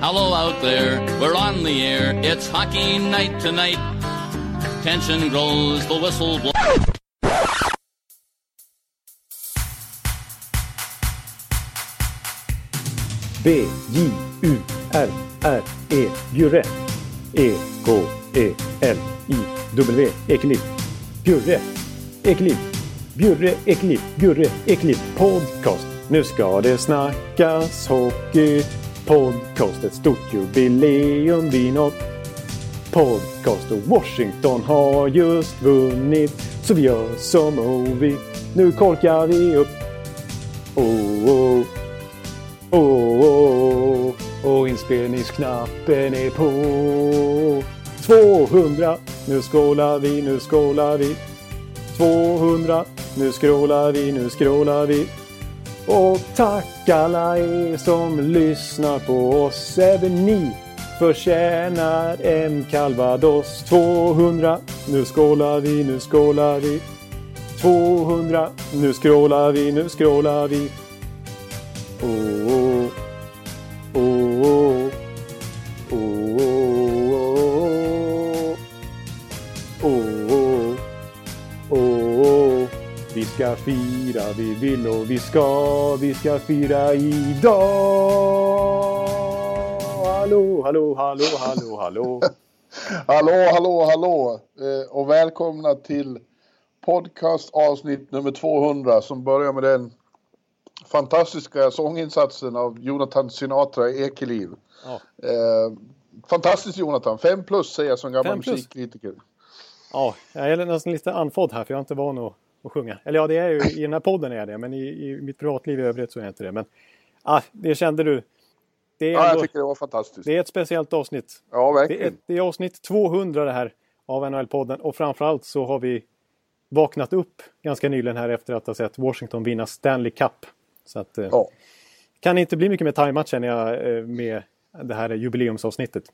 Hello out there, we're on the air. It's hockey night tonight. Tension grows, the whistle blows. B, J, U, R, R, E, Bjurre. E, K, E, L, I, W, Ekeliv. Bjurre, Ekeliv. Bjurre, Ekliv, Bjurre, Ekliv Podcast. Nu ska det snackas hockey. Podcast. Ett stort jubileum vi nått. Podcast och Washington har just vunnit. Så vi gör som Ovi. Nu korkar vi upp. Oh, oh. Oh, oh, oh, och inspelningsknappen är på. 200, nu skålar vi, nu skålar vi. 200, nu skrålar vi, nu skrålar vi. Och tack alla er som lyssnar på oss. Även ni förtjänar en calvados. 200, nu skålar vi, nu skålar vi. 200, nu skrålar vi, nu skrålar vi. Och fira, vi vill och vi ska, vi ska fira idag. Hallå, hallå, hallå, hallå, hallå. Hallå, hallå, hallå eh, och välkomna till podcast avsnitt nummer 200 som börjar med den fantastiska sånginsatsen av Jonathan Sinatra i Ekeliv. Ja. Eh, fantastiskt Jonathan, fem plus säger jag som gammal musikkritiker. Ja, jag är nästan lite andfådd här för jag är inte van att, att sjunga. Eller ja, det är ju i den här podden är jag det, men i, i mitt privatliv i övrigt så är jag inte det. Men ah, det kände du. Det är, Ja, jag ändå, tycker det var fantastiskt. det är ett speciellt avsnitt. Ja, Det är, verkligen. det är avsnitt 200 det här av NHL-podden och framförallt så har vi vaknat upp ganska nyligen här efter att ha sett Washington vinna Stanley Cup. Så att, eh, Ja. kan inte bli mycket mer tajmat känner jag eh, med det här jubileumsavsnittet.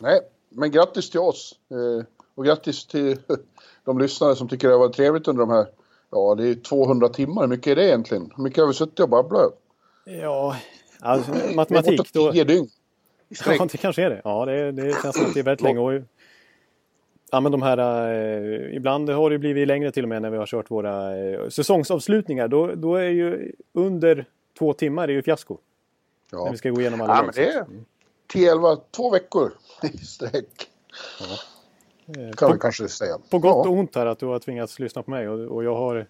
Nej, men grattis till oss. Eh, och grattis till de lyssnare som tycker det har varit trevligt under de här, ja det är 200 timmar. Hur mycket är det egentligen? Hur mycket har vi suttit och babblat? Ja, alltså, Det är matematik. bortåt Då, 10 dygn. Ja, det kanske är det. Ja, det, det känns som att det är väldigt länge. Och, ja, men de här, eh, ibland har det blivit längre till och med när vi har kört våra eh, säsongsavslutningar. Då, då är ju under två timmar är ju fiasko. När Ja. vi ska gå igenom alla Ja, men det är 10, 11, två veckor i sträck. Eh, Kan vi på, kanske säga. på gott och ja. ont här att du har tvingats lyssna på mig och, och jag har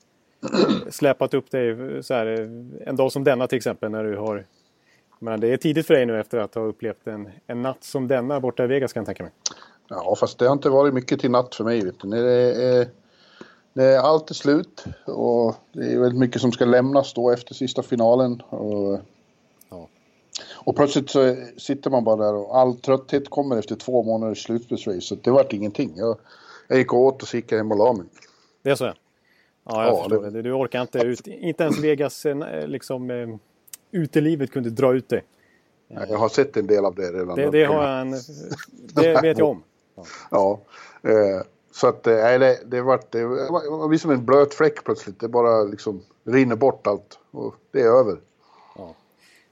släpat upp dig så här, eh, en dag som denna till exempel när du har men det är tidigt för dig nu efter att ha upplevt en, en natt som denna borta i Vegas kan jag tänka mig. Ja, fast det har inte varit mycket till natt för mig. Vet du. När det är, när allt är slut och det är väldigt mycket som ska lämnas då efter sista finalen. Och. Och plötsligt så sitter man bara där och all trötthet kommer efter två månaders slutspelsrace. Så det vart ingenting. Jag, jag gick åt och så gick jag hem och la mig. Det är så? Ja, jag Ja, förstår det. Du orkar inte ut. Inte ens Vegas eh, liksom, eh, utelivet kunde dra ut dig. Jag har sett en del av det redan. Det, det, har jag en, det vet jag om. Ja. Eh, så att eh, nej, det, det vart det var, det var som en blöt fläck plötsligt. Det bara liksom rinner bort allt och det är över.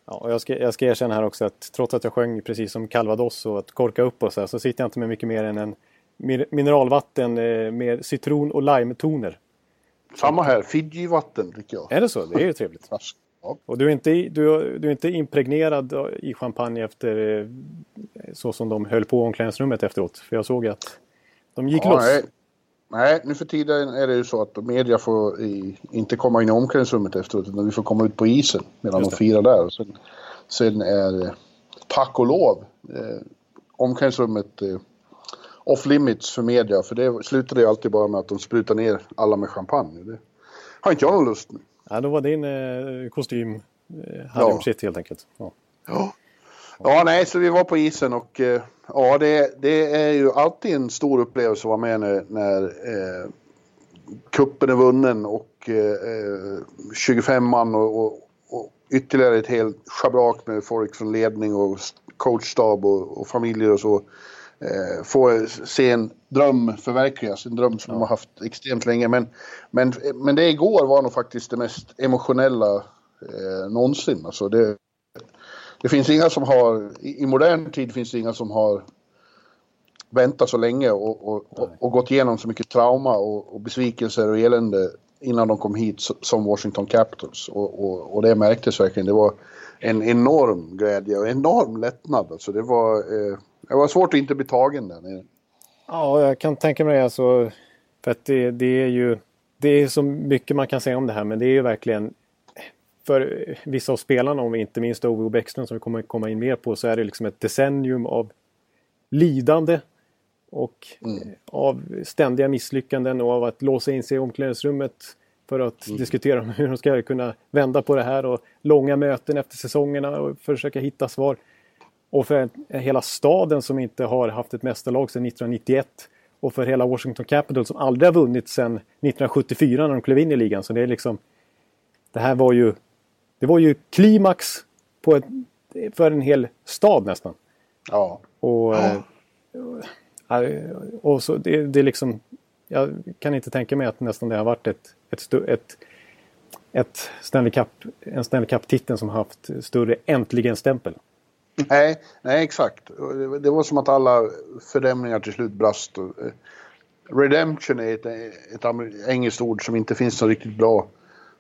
Ja, och jag, ska, jag ska erkänna här också att trots att jag sjöng precis som Calvados och att korka upp och så, här, så sitter jag inte med mycket mer än en mi- mineralvatten eh, med citron och lime-toner. Samma här, Fiji-vatten dricker jag. Är det så? Det är ju trevligt. Och du är inte, du, du är inte impregnerad i champagne efter eh, så som de höll på omklädningsrummet efteråt. För jag såg att de gick Ja, loss. nej. Nej, nu för tiden är det ju så att media får i, inte komma in i omklädningsrummet efteråt utan vi får komma ut på isen medan de firar där. Sen, sen är eh, tack och lov eh, omklädningsrummet eh, off limits för media för det slutade ju alltid bara med att de sprutar ner alla med champagne. Det har inte jag någon lust med. Ja, då var din eh, kostym eh, hade Ja. sitt helt enkelt. Ja. Ja. Ja, nej, så vi var på isen och eh, ja, det, det är ju alltid en stor upplevelse att vara med när, när eh, kuppen är vunnen och eh, 25 man och, och, och ytterligare ett helt schabrak med folk från ledning och coachstab och, och familjer och så eh, få se en dröm förverkligas. En dröm som ja. de har haft extremt länge. Men, men, men det igår var nog faktiskt det mest emotionella eh, någonsin. Alltså det, det finns inga som har, i, modern tid finns det inga som har väntat så länge och, och, och, och gått igenom så mycket trauma och, besvikelser och elände innan de kom hit som Washington Capitals. Och, det märktes verkligen. Det var en enorm glädje och enorm lättnad. Alltså det, var, eh, det var svårt att inte bli tagen där nere. Ja, jag kan tänka mig alltså. För att det, det är ju det är så mycket man kan säga om det här men det är ju verkligen för vissa av spelarna, om inte minst Ove Bäckström som vi kommer komma in mer på, så är det liksom ett decennium av lidande och mm. av ständiga misslyckanden och av att låsa in sig i omklädningsrummet för att mm. diskutera hur de ska kunna vända på det här och långa möten efter säsongerna och försöka hitta svar. Och för hela staden som inte har haft ett mästarlag sedan 1991 och för hela Washington Capitals som aldrig har vunnit sedan 1974 när de klev in i ligan. Så det är liksom Det här var ju Det var ju klimax på ett, för en hel stad nästan. Ja. Och, ja. och så det, det är liksom Jag kan inte tänka mig att nästan det har varit ett, ett, ett ett Stanley Cup, en Stanley Cup-titel som haft större äntligen-stämpel. Nej, nej exakt. Det var som att alla fördämningar till slut brast. Redemption är ett, ett engelskt ord som inte finns så riktigt bra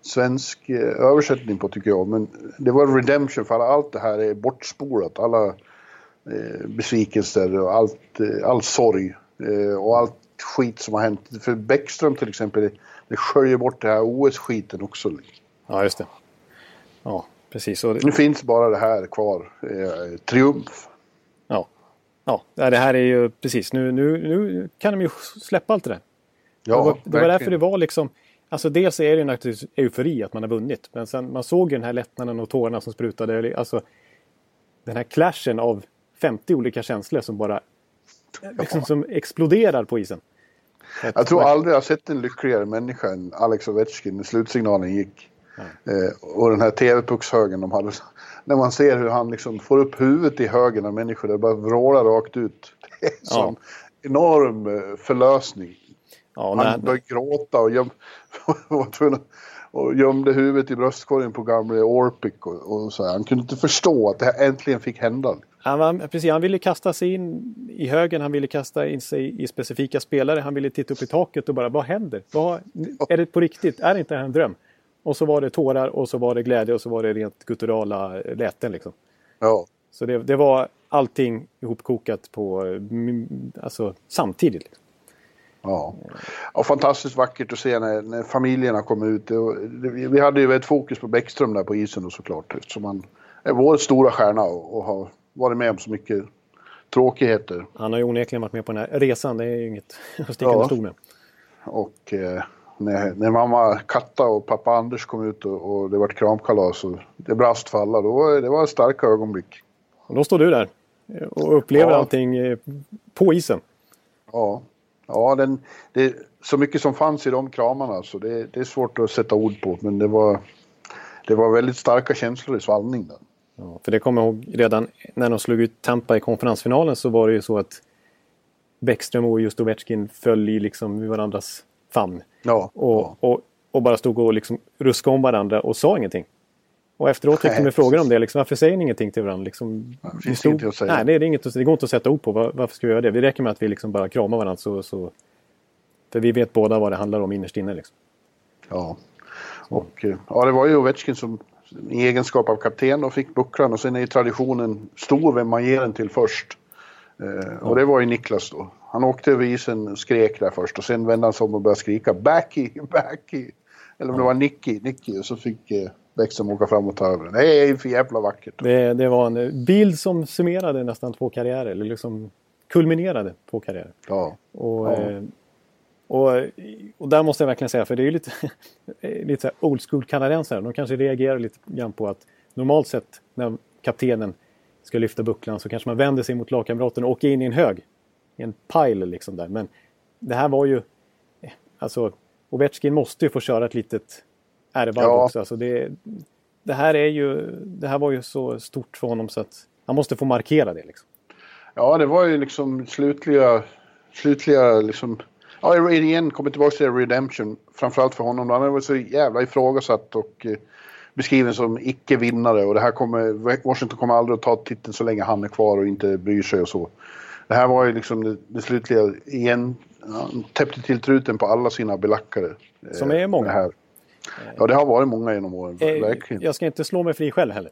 svensk eh, översättning på tycker jag. Men det var redemption för allt det här är bortspolat. Alla eh, besvikelser och allt, eh, all sorg eh, och allt skit som har hänt. För Bäckström till exempel, det sköljer bort det här OS-skiten också. Ja, just det. Ja, precis. Det... Nu finns bara det här kvar. Eh, triumf. Ja. ja, det här är ju precis. Nu, nu, nu kan de ju släppa allt det där. Ja, det var, det var därför det var liksom... Alltså dels är det naturligtvis eufori att man har vunnit. Men sen man såg ju den här lättnaden och tårarna som sprutade. Alltså den här clashen av 50 olika känslor som bara liksom, som exploderar på isen. Jag tror aldrig jag sett en lyckligare människa än Alex Ovechkin när slutsignalen gick. Eh, och den här TV-puckshögen de hade. När man ser hur han liksom får upp huvudet i högen av människor. Det bara vrålar rakt ut. Det är en sån enorm eh, förlösning. Ja, han började gråta och, göm, och gömde huvudet i bröstkorgen på gamle Orpik. Och, och så. Han kunde inte förstå att det här äntligen fick hända. Han, var, precis, han ville kasta sig in i högen, han ville kasta in sig i specifika spelare, han ville titta upp i taket och bara vad händer? Vad, är det på riktigt? Är det inte en dröm? Och så var det tårar och så var det glädje och så var det rent gutturala läten liksom. Ja. Så det, det var allting ihopkokat på, mm, alltså samtidigt. Liksom. Ja. Och fantastiskt vackert att se när, när familjerna kom ut. vi hade ju ett fokus på Bäckström där på isen och såklart eftersom han är vår stora stjärna och, och har varit med om så mycket tråkigheter. Han har ju onekligen varit med på den här resan, det är ju inget att sticka ja. stol med. Och eh, när, när mamma Katta och pappa Anders kom ut och, och det var kramkalas och det brast för alla, då, det var ett starka ögonblick. Och då står du där och upplever ja. allting eh, på isen. Ja, ja den, det, så mycket som fanns i de kramarna så det, det är svårt att sätta ord på men det var, det var väldigt starka känslor i svallning där. Ja, för det kommer jag ihåg redan när de slog ut Tampa i konferensfinalen så var det ju så att Bäckström och just Ovechkin föll i liksom varandras famn. Ja, och, ja. Och, och, bara stod och liksom ruskade om varandra och sa ingenting. Och efteråt fick de frågor om det. Liksom, varför säger ni ingenting till varandra? Liksom, det finns stod, inget att säga. Nej, det, är inget, det går inte att sätta ord på. Var, varför ska vi göra det? Det räcker med att vi liksom bara kramar varandra. Så, så, för vi vet båda vad det handlar om innerst inne. Liksom. Ja. Och, ja, det var ju Ovechkin som i egenskap av kapten och fick bucklan och sen är ju traditionen stor vem man ger den till först. Eh, och det var ju Niklas då. Han åkte över isen, skrek där först och sen vände han sig om och började skrika Backy, Backy. Eller om det var Nicky, Nicky och så fick eh, Bäckström åka fram och ta över. Det är för jävla vackert. Det, det var en bild som summerade nästan två karriärer, eller liksom kulminerade två karriärer. Ja. Och, ja. Eh, och, och där måste jag verkligen säga, för det är ju lite, lite så old school kanadensare. De kanske reagerar lite grann på att normalt sett när kaptenen ska lyfta bucklan så kanske man vänder sig mot lagkamraten och åker in i en hög. I en pile liksom där. Men det här var ju... Alltså, Ovechkin måste ju få köra ett litet ärvarv ja. också. Alltså det, det, här är ju... Det här var ju så stort för honom så att han måste få markera det liksom. Ja, det var ju liksom slutliga, slutliga liksom, ja igen kommer tillbaka till redemption, framförallt för honom. Han var så jävla ifrågasatt och eh, beskriven som icke-vinnare och det här kommer, Washington kommer aldrig att ta titeln så länge han är kvar och inte bryr sig och så. Det här var ju liksom det, det slutliga, igen, han täppte till truten på alla sina belackare. Som är många. Här. Ja, det har varit många genom åren, Eh, verkligen. Jag ska inte slå mig fri själv heller.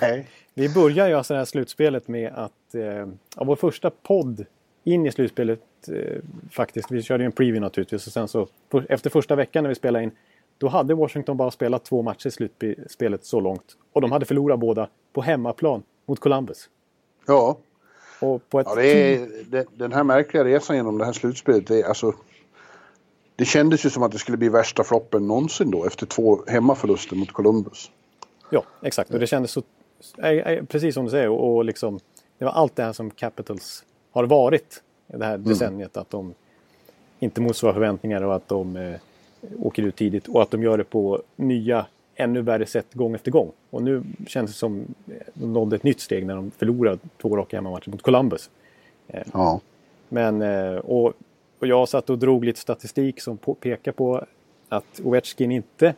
Nej. Vi börjar ju alltså det här slutspelet med att eh, vår första podd in i slutspelet eh, faktiskt. Vi körde ju en preview naturligtvis och sen så för, efter första veckan när vi spelade in då hade Washington bara spelat två matcher i slutspelet så långt. Och de hade förlorat båda på hemmaplan mot Columbus. Ja, Och på ett ja det är, det, den här märkliga resan genom det här slutspelet, det är alltså... Det kändes ju som att det skulle bli värsta floppen någonsin då efter två hemmaförluster mot Columbus. Ja, exakt. Och det kändes så... eh, eh, Precis som du säger. Och liksom, det var allt det här som Capitals har varit det här decenniet. Att de inte motsvarar förväntningar och att de eh, åker ut tidigt. Och att de gör det på nya, ännu värre sätt gång efter gång. Och nu känns det som de nådde ett nytt steg när de förlorade två raka hemmamatcher mot Columbus. Ja. Men, eh, och, och jag satt och drog lite statistik som pekar på att Ovechkin inte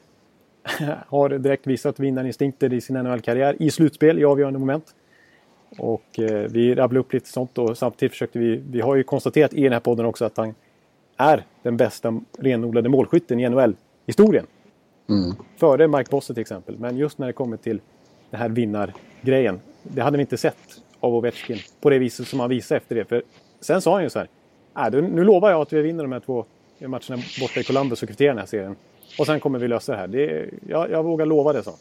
har direkt visat vinnarinstinkter i sin NHL-karriär i slutspel i avgörande moment. Och eh, vi rabblade upp lite sånt och samtidigt försökte vi, vi har ju konstaterat i den här podden också att han är den bästa renodlade målskytten i NHL-historien. Mm. Före Mike Bosse till exempel. Men just när det kommer till den här vinnargrejen. Det hade vi inte sett av Ovechkin på det viset som han visade efter det. För sen sa han ju så här. Äh, nu lovar jag att vi vinner de här två matcherna borta i Columbus och kvitterar den här serien. Och sen kommer vi lösa det här. Det är, jag, jag vågar lova det, han.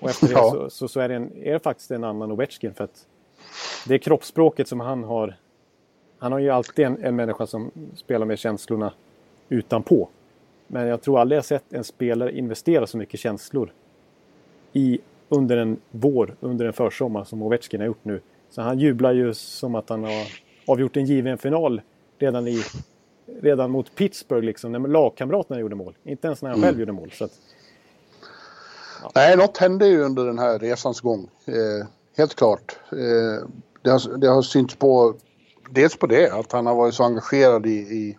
Och efter det Ja. så, så, så är, det en, är det faktiskt en annan Ovechkin. För att det är kroppsspråket som han har. Han har ju alltid en, en människa som spelar med känslorna utanpå. Men jag tror aldrig jag sett en spelare investera så mycket känslor i, under en vår, under en försommar som Ovechkin har gjort nu. Så han jublar ju som att han har avgjort en given final redan, i, redan mot Pittsburgh, liksom, när lagkamraterna gjorde mål. Inte ens när han själv gjorde mål. Så att, Nej, något hände ju under den här resans gång. Eh, helt klart. Eh, det, har, det har synts på, dels på det, att han har varit så engagerad i, i,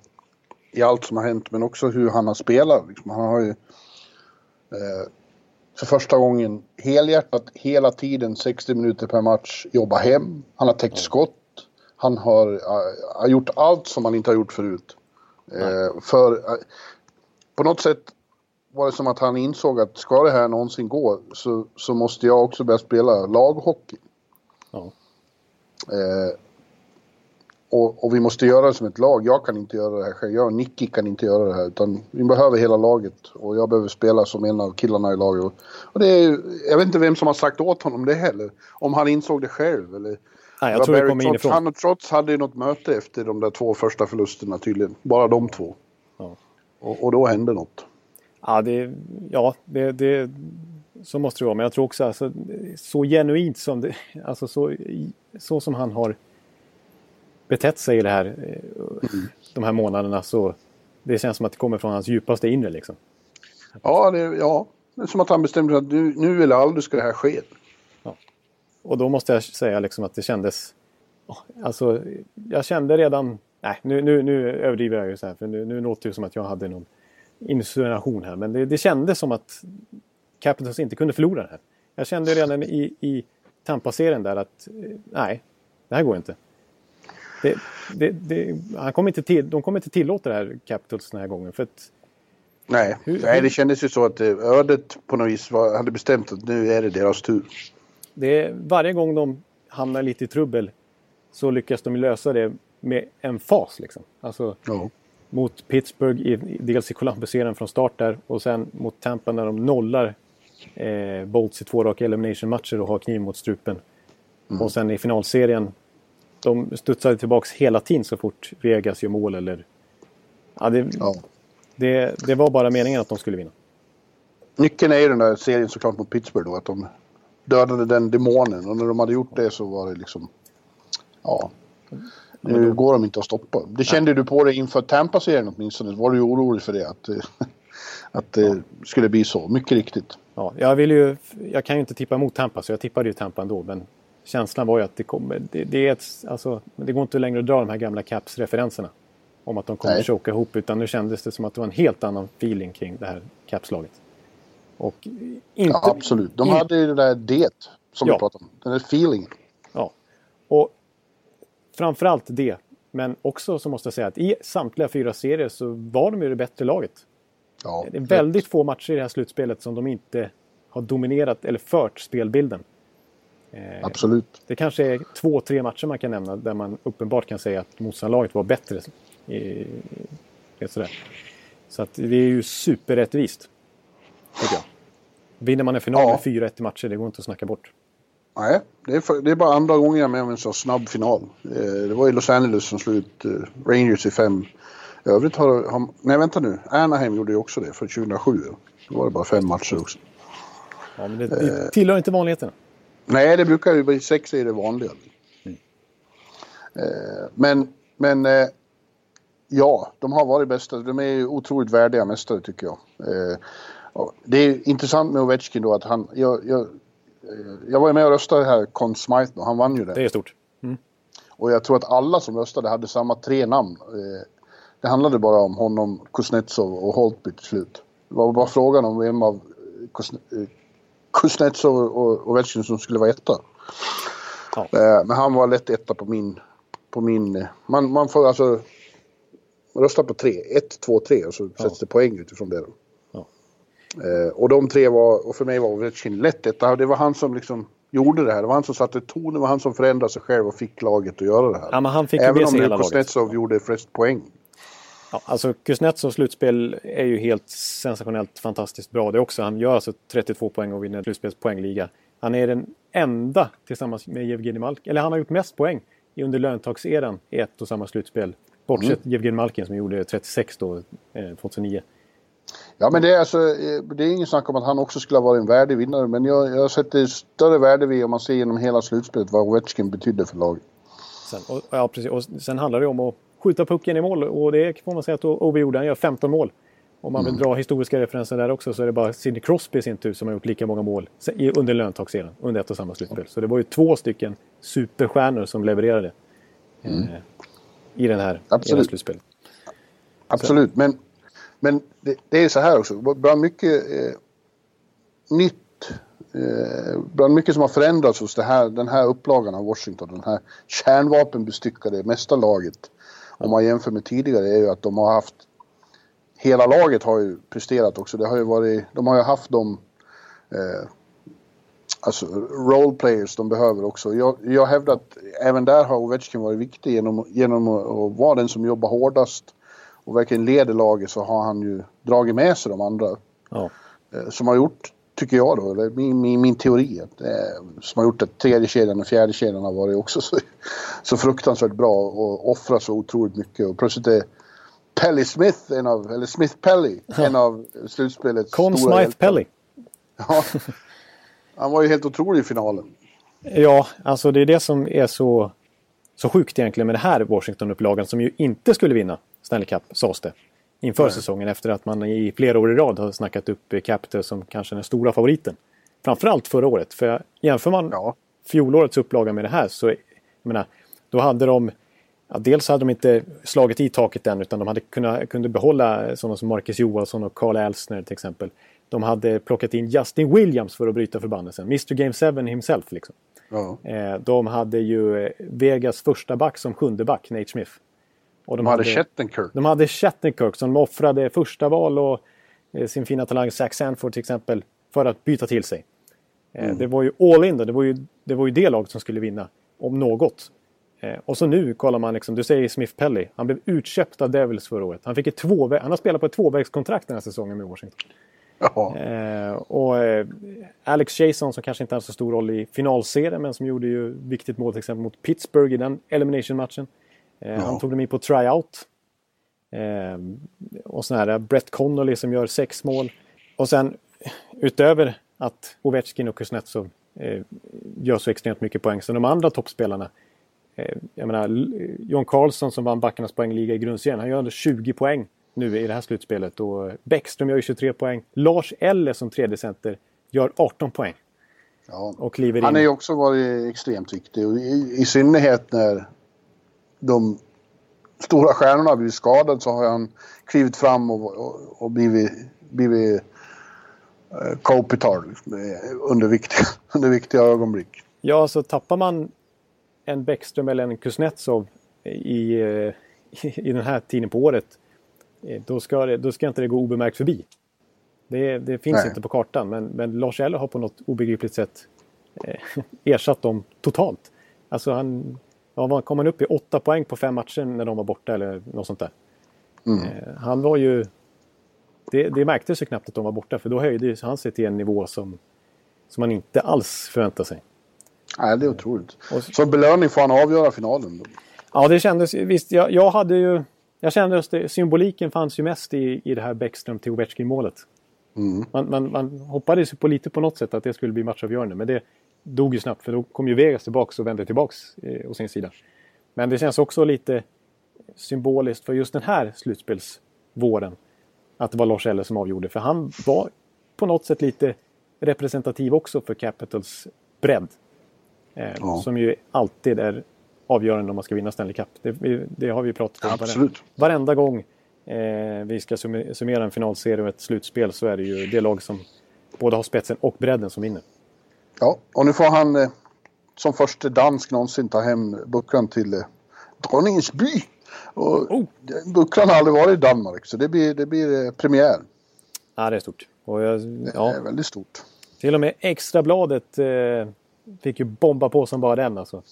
i allt som har hänt, men också hur han har spelat. Liksom. Han har ju eh, för första gången helhjärtat hela tiden, 60 minuter per match, jobbat hem. Han har täckt skott. Han har, eh, har gjort allt som han inte har gjort förut. Eh, för eh, på något sätt var det som att han insåg att ska det här någonsin gå så, så måste jag också börja spela laghockey. ja. Eh, och, och vi måste göra det som ett lag. Jag kan inte göra det här själv. Jag och Nicky kan inte göra det här. Utan vi behöver hela laget. Och jag behöver spela som en av killarna i laget. Och, det är, jag vet inte vem som har sagt åt honom det heller. Om han insåg det själv. Eller, Nej, Det jag tror det Barry kommer Trotz. inifrån. Han och Trots hade ju något möte efter de där två första förlusterna tydligen. Bara de två. Ja. Och, och då hände något. Ja, det, ja det, det, så måste det vara. Men jag tror också alltså, så genuint som det, alltså så, så som han har betett sig i det här, eh, de här månaderna så det känns som att det kommer från hans djupaste inre liksom. Ja, det, ja. det är som att han bestämde sig att nu, nu eller aldrig ska det här ske. Och då måste jag säga liksom att det kändes... Alltså, jag kände redan... Nej, nu, nu, nu överdriver jag ju så här. För nu, nu låter det som att jag hade någon insinuation här. Men det, det kändes som att Capitals inte kunde förlora det här. Jag kände redan i, i Tampa-serien där att eh, nej, det här går inte. Det, det, det, han kommer inte till, de kommer inte tillåta det här Capitals den här gången. För att, Nej, Hur- Nej det kändes ju så att eh, ödet på något vis var, hade bestämt att nu är det deras tur. Det är, varje gång de hamnar lite i trubbel så lyckas de lösa det med en fas. Liksom. Alltså Ja. mot Pittsburgh, i, dels i Columbus-serien från start där och sen mot Tampa när de nollar eh, Bolts i två raka elimination-matcher och har kniv mot strupen. Och sen i finalserien, de studsade tillbaks hela tiden så fort Vegas gör mål eller... Ja, det, Ja. det, det var bara meningen att de skulle vinna. Nyckeln är ju den där serien såklart mot Pittsburgh då, att de dödade den demonen och när de hade gjort det så var det liksom... Ja. Nu går de inte att stoppa. Det kände du på det inför Tampa-serien åtminstone. Var du orolig för det? Att, att det skulle bli så. Mycket riktigt. Ja, jag, vill ju, jag kan ju inte tippa emot Tampa så jag tippade ju Tampa ändå. Men känslan var ju att det kommer... Det, det, är ett, alltså, det går inte längre att dra de här gamla Caps-referenserna. Om att de kommer Nej. att choka ihop. Utan nu kändes det som att det var en helt annan feeling kring det här Caps-laget. Och inte, ja, absolut. De hade ju det där det som ja. vi pratade om. Den där feelingen. Ja. Och framförallt det. Men också så måste jag säga att i samtliga fyra serier så var de ju det bättre laget. Ja, det är väldigt rätt. få matcher i det här slutspelet som de inte har dominerat eller fört spelbilden. Eh, Absolut. Det kanske är två, tre matcher man kan nämna där man uppenbart kan säga att motståndarlaget var bättre. I, sådär. Så att det är ju superrättvist. Tycker jag. Vinner man en final ja. med 4-1 i matcher, det går inte att snacka bort. Nej, det är, för, det är bara andra gången jag är med om en så snabb final. Eh, det var i Los Angeles som slog ut eh, Rangers i fem. I övrigt har, har... Nej, vänta nu. Anaheim gjorde ju också det för 2007. Då var det bara fem matcher också. Ja, men det, det tillhör inte vanligheterna. Nej, det brukar ju bli sex är det vanliga. Mm. Men, men ja, de har varit bästa. De är ju otroligt värdiga mästare tycker jag. Det är intressant med Ovechkin då att han... Jag, jag, jag var med och röstade här, Conn Smythe då, han vann ju det. Det är stort. Mm. Och jag tror att alla som röstade hade samma tre namn. Det handlade bara om honom, Kuznetsov och Holtby till slut. Det var bara frågan om vem av Kuznetsov och Ovechkin som skulle vara etta. Ja. Eh, men han var lätt etta på min... På min eh, man, man får alltså rösta på tre. Ett, två, tre och så ja. sätts det poäng utifrån det. Eh, och de tre var, och för mig var Ovechkin lätt etta. Det var han som liksom gjorde det här. Det var han som satte tonen, det var han som förändrade sig själv och fick laget att göra det här. Ja, men han fick Även om Kuznetsov gjorde flest poäng. Ja, alltså Kuznetsovs slutspel är ju helt sensationellt fantastiskt bra det också. Han gör alltså 32 poäng och vinner slutspelspoängliga. Han är den enda tillsammans med Jevgenij Malkin, eller han har gjort mest poäng under löntagseran i ett och samma slutspel. Bortsett mm. Jevgenij Malkin som gjorde 36 då, 2009. Ja men det är alltså, eh, det är ingen snack om att han också skulle ha varit en värdig vinnare. Men jag, jag sätter större värde vid om man ser genom hela slutspelet vad Ovechkin betydde för laget. Sen, och, ja, precis. Och sen handlar det om att skjuta pucken i mål och det får man säga att Ove gjorde. Han gör 15 mål. Om man vill mm. dra historiska referenser där också så är det bara Sidney Crosby i sin tur som har gjort lika många mål under löntagseran, under ett och samma slutspel. Så det var ju två stycken superstjärnor som levererade mm. eh, i den här Absolut. slutspelet. Absolut, så. men, men det, det, är så här också. Bland mycket eh, nytt, eh, bland mycket som har förändrats hos det här, den här upplagan av Washington, den här kärnvapenbestyckade mästarlaget om man jämför med tidigare är ju att de har haft Hela laget har ju presterat också. Det har ju varit, de har ju haft de eh, alltså roleplayers de behöver också. Jag, jag hävdar att även där har Ovechkin varit viktig genom, genom att vara den som jobbar hårdast och verkligen leder laget så har han ju dragit med sig de andra. Ja. Eh, som har gjort, tycker jag då, eller min, min, min teori, eh, som har gjort att tredje kedjan och fjärde kedjan har varit också så, så fruktansvärt bra och offrar så otroligt mycket. Och plötsligt är Pelly Smith, en av, eller Smith Pelly, en av slutspelets Con stora Smith Pelly. Ja, han var ju helt otrolig i finalen. Ja, alltså det är det som är så, så sjukt egentligen med det här Washington-upplagan som ju inte skulle vinna Stanley Cup, sades det. Inför Nej. säsongen efter att man i flera år i rad har snackat upp Capitals som kanske den stora favoriten. Framförallt förra året. För jämför man ja. fjolårets upplaga med det här så, jag menar, då hade de Ja, dels hade de inte slagit i taket än utan de hade kunnat, kunde behålla sådana som Marcus Johansson och Carl Elsner till exempel. De hade plockat in Justin Williams för att bryta förbannelsen. Mr Game 7 himself liksom. Ja. Eh, de hade ju eh, Vegas första back som sjunde back, Nate Smith. Och de, de hade Shattenkirk. De hade Shattenkirk som offrade första val och eh, sin fina talang Zach Sanford till exempel för att byta till sig. Mm. Det var ju all in då. Det var ju, det var ju det laget som skulle vinna. Om något. Eh, och så nu kollar man, liksom, du säger Smith Pelly. Han blev utköpt av Devils förra året. Han, fick ett två, han har spelat på ett tvåvägskontrakt den här säsongen med Washington. Eh, och eh, Alex Jason som kanske inte hade så stor roll i finalserien men som gjorde ju viktigt mål till exempel mot Pittsburgh i den elimination-matchen. Eh, han tog dem in på tryout. Eh, och sån här Brett Connolly som gör sex mål. Och sen utöver att Ovechkin och Kuznetsov eh, gör så extremt mycket poäng så de andra toppspelarna Eh, jag menar, John Carlson som vann backarnas poängliga i grundserien, han gör 20 poäng nu i det här slutspelet. Och Bäckström gör 23 poäng. Lars Eller som tredje center gör 18 poäng. Ja. Han har ju också varit extremt viktig i, i synnerhet när de stora stjärnorna har blivit skadade så har han klivit fram och, och, och blivit, blivit uh, Kopitar under viktiga, under viktiga ögonblick. Ja, så tappar man en Bäckström eller en Kuznetsov i, i, i den här tiden på året eh, då ska, det, då ska inte det gå obemärkt förbi. Det, det finns Nej. inte på kartan men, men Lars Eller har på något obegripligt sätt eh, ersatt dem totalt. Alltså han, ja, kom han upp i åtta poäng på fem matcher när de var borta eller något sånt där. Mm. Eh, han var ju... Det, det märktes ju knappt att de var borta för då höjde han sig till en nivå som, som man inte alls förväntade sig. Nej, det är otroligt. Och, så belöning får han avgöra finalen? Då. Ja, det kändes... Visst, jag, jag hade ju... Jag kände att symboliken fanns ju mest i, i det här Bäckström till Ovechkin-målet. Mm. Man, man, man hoppades på lite på något sätt att det skulle bli matchavgörande. Men det dog ju snabbt för då kom ju Vegas tillbaks och vände tillbaks eh, å sin sida. Men det känns också lite symboliskt för just den här slutspelsvåren. Att det var Lars Eller som avgjorde. För han var på något sätt lite representativ också för Capitals bredd. Eh, ja. Som ju alltid är avgörande om man ska vinna Stanley Cup. Det, det har vi pratat om Absolut. varenda gång eh, vi ska summera en finalserie och ett slutspel så är det ju det lag som både har spetsen och bredden som vinner. Ja, och nu får han eh, som första dansk någonsin ta hem bucklan till eh, Dronningens by. Och oh. Bucklan har aldrig varit i Danmark så det blir, det blir eh, premiär. Ja, det är stort. Och jag, ja. Det är väldigt stort. Till och med Extrabladet eh, fick ju bomba på som bara den alltså.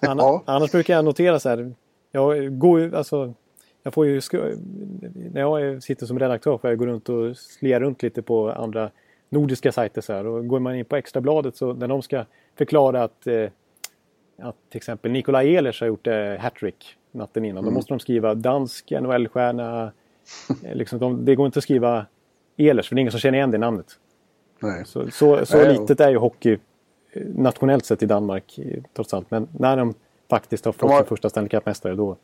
Anna, ja. Annars brukar jag notera så här. Jag går alltså jag får ju, när jag sitter som redaktör får jag gå runt och slia runt lite på andra nordiska sajter. Så här. Och går man in på Extrabladet så när de ska förklara att, eh, att till exempel Nikolaj Ehlers har gjort eh, hattrick natten innan. Mm. Då måste de skriva dansk NHL-stjärna. Eh, liksom de, det går inte att skriva Ehlers för det är ingen som känner igen det namnet. Nej. Så, så, så Nej, litet är ju hockey eh, nationellt sett i Danmark trots allt. Men när de faktiskt har fått sin första Stanley Cup-mästare då,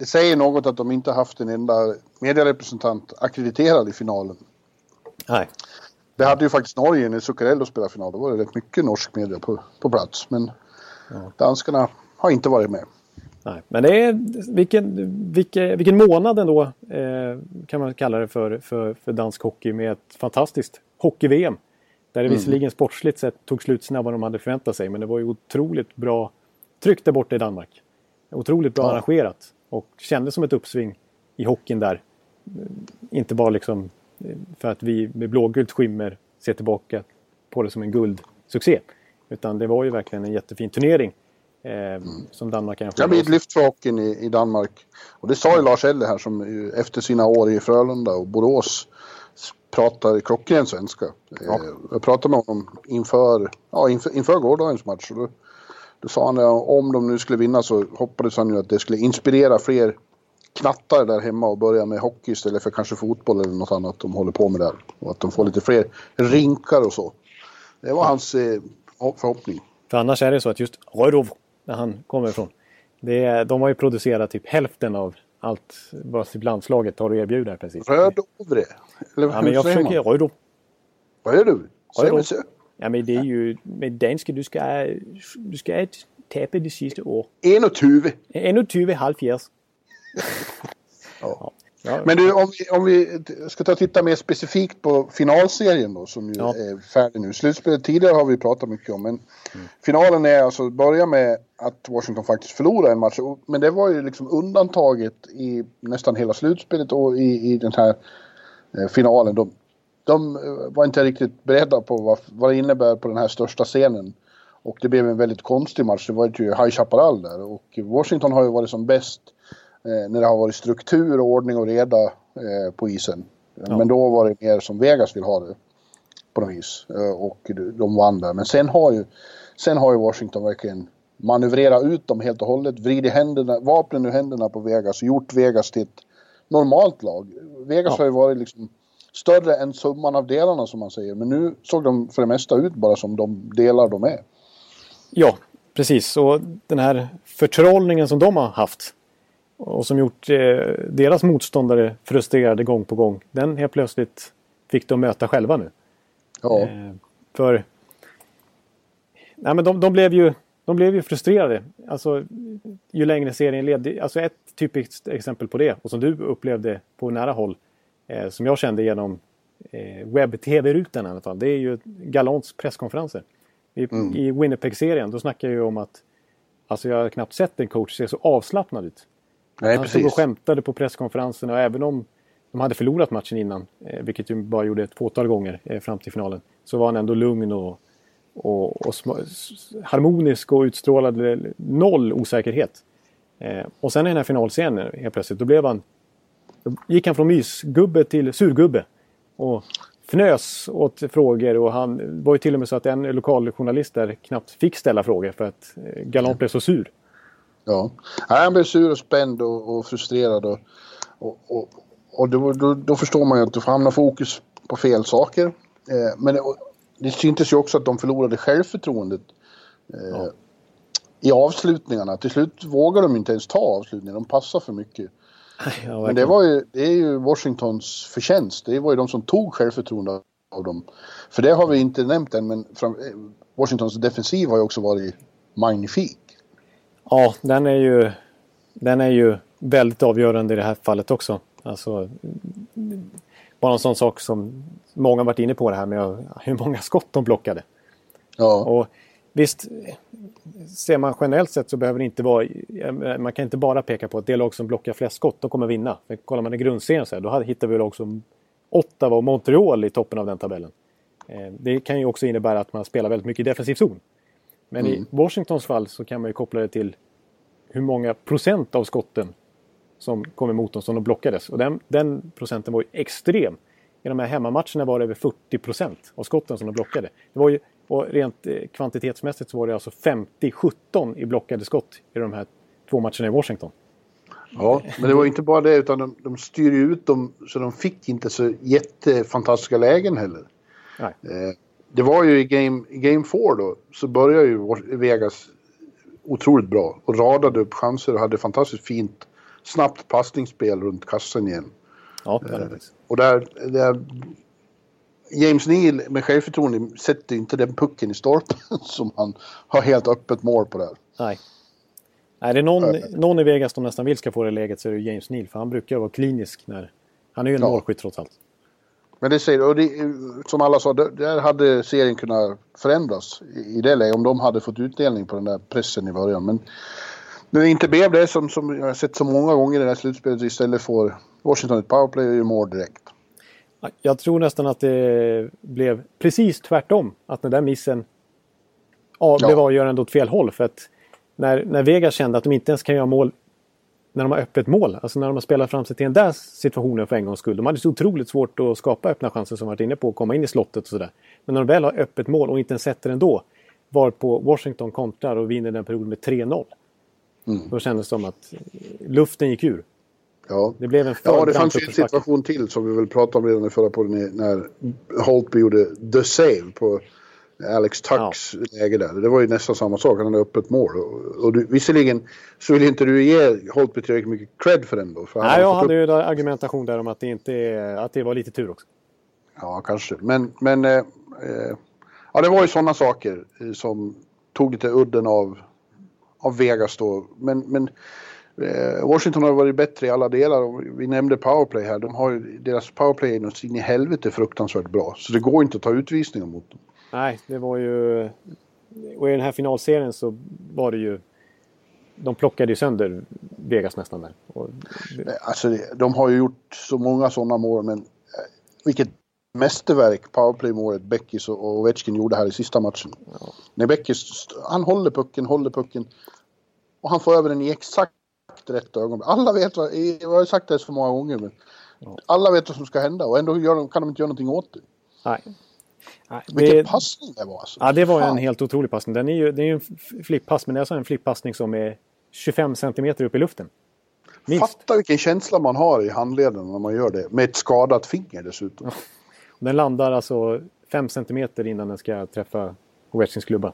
det säger något att de inte haft en enda medierepresentant akkrediterad i finalen. Nej. Det hade ju faktiskt Norge när Zuccarello spelade final. Då var det rätt mycket norsk media på, på plats. Men ja. danskarna har inte varit med. Nej, men det är vilken, vilken, vilken månad ändå eh, kan man kalla det för, för, för dansk hockey med ett fantastiskt hockey-VM. Där det mm. visserligen sportsligt sett tog slut snabbare än de hade förväntat sig men det var ju otroligt bra tryck där borta i Danmark. Otroligt bra ja. arrangerat. Och kändes som ett uppsving i hockeyn där. Inte bara liksom för att vi med blågult skimmer ser tillbaka på det som en guldsuccé. Utan det var ju verkligen en jättefin turnering. Eh, mm. Som Danmark kanske... För hockeyn i, i Danmark. Och det sa ju Lars Eller här som efter sina år i Frölunda och Borås pratar klockren svenska. Ja. Eh, jag pratade med honom inför, ja, inför, inför gårdagens match. Och då då sa han att om de nu skulle vinna så hoppades han ju att det skulle inspirera fler knattar där hemma och börja med hockey istället för kanske fotboll eller något annat de håller på med där. Och att de får lite fler rinkar och så. Det var hans eh, förhoppning. För annars är det så att just Rödov, där han kommer ifrån, det de har ju producerat typ hälften av allt vad typ landslaget har att erbjuda i princip. Rödovre? Eller ja, men jag försöker Rödov. Rödov? Rödov. Ja, men det är ju med danska, du ska, du ska tabe det sista år. 21. 21 halvfjerds. ja. Ja. Men du, om vi, om vi ska ta och titta mer specifikt på finalserien då som ju ja. är färdig nu. Slutspelet tidigare har vi pratat mycket om men mm. finalen är alltså, börja med att Washington faktiskt förlorar en match. Men det var ju liksom undantaget i nästan hela slutspelet och i, i den här eh, finalen. De, de eh, var inte riktigt beredda på vad, vad det innebär på den här största scenen. Och det blev en väldigt konstig match. Det var ju High Chaparral där och Washington har ju varit som bäst när det har varit struktur, ordning och reda eh, på isen. Ja. Men då var det mer som Vegas vill ha det på något vis. Eh, och de vann där. Men sen har ju, sen har ju Washington verkligen manövrerat ut dem helt och hållet, vridit händerna, vapnen ur händerna på Vegas och gjort Vegas till ett normalt lag. Vegas ja. har ju varit liksom större än summan av delarna som man säger. Men nu såg de för det mesta ut bara som de delar de är. Ja, precis. Och den här förtrollningen som de har haft och som gjort eh, deras motståndare frustrerade gång på gång. Den helt plötsligt fick de möta själva nu. Ja. Eh, för nej, men de, de, blev ju, de blev ju frustrerade. Alltså, ju längre serien led. Alltså ett typiskt exempel på det, och som du upplevde på nära håll, eh, som jag kände genom eh, webb-tv-rutan i alla fall, det är ju Galants presskonferenser. I, mm. i Winnipeg-serien, då snackar jag ju om att alltså jag har knappt sett en coach se så avslappnad ut. Nej, han stod och skämtade på presskonferenserna och även om de hade förlorat matchen innan, eh, vilket ju bara gjorde ett fåtal gånger eh, fram till finalen, så var han ändå lugn och, och, och harmonisk och utstrålade noll osäkerhet. Eh, och sen i den här finalscenen helt plötsligt, då blev han... Då gick han från mysgubbe till surgubbe. Och fnös åt frågor och han var ju till och med så att en lokal journalist där knappt fick ställa frågor för att Galant blev så sur. Ja, han blev sur och spänd och, och frustrerad och, och, och, då, då, då, förstår man ju att du får hamna fokus på fel saker. Eh, men det, det syntes ju också att de förlorade självförtroendet eh, ja. i avslutningarna. Till slut vågar de inte ens ta avslutningar, de passar för mycket. Ja, Men det, var ju, det är ju Washingtons förtjänst. Det var ju de som tog självförtroende av dem. För det har vi inte nämnt än, men fram, Washingtons defensiv har ju också varit magnifik. Ja, den är ju, den är ju väldigt avgörande i det här fallet också. Alltså, bara en sån sak som många varit inne på det här med hur många skott de blockade. Ja. Och visst, ser man generellt sett så behöver det inte vara... Man kan inte bara peka på att det lag som blockar flest skott, de kommer vinna. För kollar man i grundserien så här, då hittar vi lag som Ottawa och Montreal i toppen av den tabellen. Eh, det kan ju också innebära att man spelar väldigt mycket i defensiv zon. Men mm. i Washingtons fall så kan man ju koppla det till hur många procent av skotten som kom emot dem som de blockades. Och den, den procenten var ju extrem. I de här hemmamatcherna var det över 40 procent av skotten som de blockade. Det var ju och rent eh, kvantitetsmässigt så var det alltså 50-17 i blockade skott i de här två matcherna i Washington. Ja, men det var inte bara det utan de, de styrde ut dem så de fick inte så jättefantastiska lägen heller. Nej. Eh, det var ju i game, game four då så började ju Vegas otroligt bra och radade upp chanser och hade fantastiskt fint snabbt passningsspel runt kassen igen. Ja, eh, och där, där James Neal med självförtroende sätter inte den pucken i stolpen som han har helt öppet mål på där. Nej. Nej, det är någon, någon i Vegas som nästan vill ska få det läget så är det James Neal. För han brukar vara klinisk när... Han är ju en ja. målskytt trots allt. Men det säger och det, som alla sa, där hade serien kunnat förändras i det läget om de hade fått utdelning på den där pressen i början. Men när det inte blev det som, som jag har sett så många gånger i det här slutspelet istället får Washington ett powerplay och gör mål direkt. Jag tror nästan att det blev precis tvärtom. Att den där missen ja, blev avgörande åt fel håll. För att när, när Vegas kände att de inte ens kan göra mål när de har öppet mål. Alltså när de har spelat fram sig till den där situationen för en gångs skull. De hade så otroligt svårt att skapa öppna chanser som varit inne på att komma in i slottet och sådär. Men när de väl har öppet mål och inte ens sätter ändå. Var på Washington kontrar och vinner den perioden med 3-0. Mm. Då kändes det som att luften gick ur. Ja. Det blev en Ja, det fanns ju en situation till som vi väl pratade om redan i förra podden när Holtby gjorde the save på Alex Tucks ja. läge där. Det var ju nästan samma sak, han hade öppet mål. Och, och du, visserligen så vill inte du ge Holtby tillräckligt mycket cred för den då. För Nej, jag hade upp... ju argumentation där om att det, inte, att det var lite tur också. Ja, kanske. Men, men eh, eh, ja, det var ju sådana saker eh, som tog lite udden av, av Vegas då. Men, men Eh, Washington har varit bättre i alla delar. Vi nämnde powerplay här. De har ju, deras powerplay är något in i helvete fruktansvärt bra. Så det går inte att ta utvisningar mot dem. Nej, det var ju... Och i den här finalserien så var det ju... De plockade ju sönder Vegas nästan där. Och... Alltså, de har ju gjort så många sådana mål, men eh, vilket mästerverk powerplay-målet Beckis och Ovechkin gjorde här i sista matchen. Ja. När Beckis, han håller pucken, håller pucken och han får över den i exakt rätt ögonblick. Alla vet vad, jag har sagt det så många gånger, men ja. alla vet vad som ska hända och ändå de, kan de inte göra någonting åt det. Nej. Nej Vilken det, passning det var alltså. Ja, det var Fan. en helt otrolig passning. Den är ju, det är ju en flippass, men det är alltså en flippassning som är 25 centimeter upp i luften. Minst. Fatta vilken känsla man har i handleden när man gör det. Med ett skadat finger dessutom. Ja. Den landar alltså 5 centimeter innan den ska träffa Ovechkins klubba.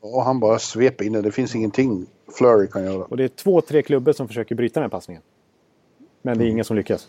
Och han bara sveper in den. Det finns ingenting Flurry kan göra. Och det är två, tre klubbor som försöker bryta den här passningen. Men det är mm. ingen som lyckas.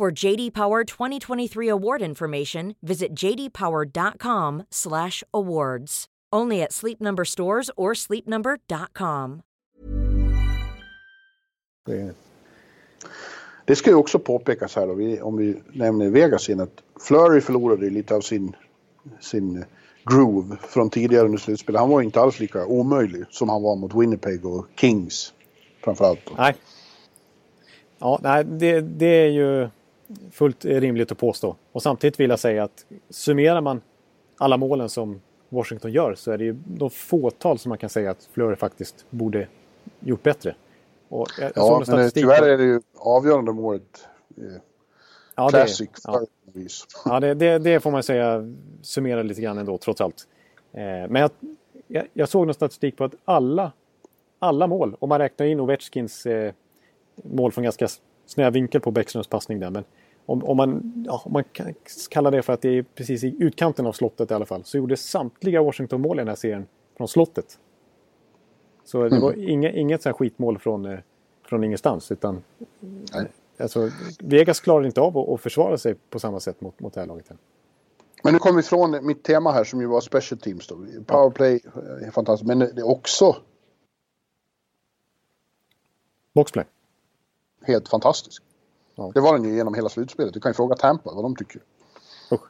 For JD Power 2023 award information, visit jdpower.com/awards. Only at Sleep Number stores or sleepnumber.com. Det, Det ska ju också påpekas här då, vi, om vi nämner Vegas igen, att Flurry förlorade lite av sin, sin groove från tidigare under slutspelet. Han var inte alls lika omöjlig som han var mot Winnipeg och Kings framförallt. Då. nej. Ja, nej, det, det är ju fullt rimligt att påstå. Och samtidigt vill jag säga att summerar man alla målen som Washington gör så är det ju de fåtal som man kan säga att Fleury faktiskt borde gjort bättre. Och jag, Ja, men statistik tyvärr är det ju avgörande målet eh, ja, det- classic. ja. Flurry på vis. Ja, det, det, det får man säga summerar lite grann ändå, trots allt. Eh, men jag, jag, jag såg någon statistik på att alla, alla mål, om man räknar in Ovechkins eh, mål från ganska snäv vinkel på Bäckströms passning där, men om, om, man, ja, om man kan kalla det för att det är precis i utkanten av slottet i alla fall, så gjorde samtliga Washington-mål i den här serien från slottet. Så det var inga, inget så skitmål från, eh, från ingenstans, utan Nej. Alltså, Vegas klarar inte av att, att försvara sig på samma sätt mot, mot det här laget. här. Men nu kommer vi ifrån mitt tema här som ju var special teams då. Powerplay eh, är fantastiskt, men det är också Boxplay. helt fantastiskt. Ja. Det var den ju genom hela slutspelet. Du kan ju fråga Tampa vad de tycker. Usch.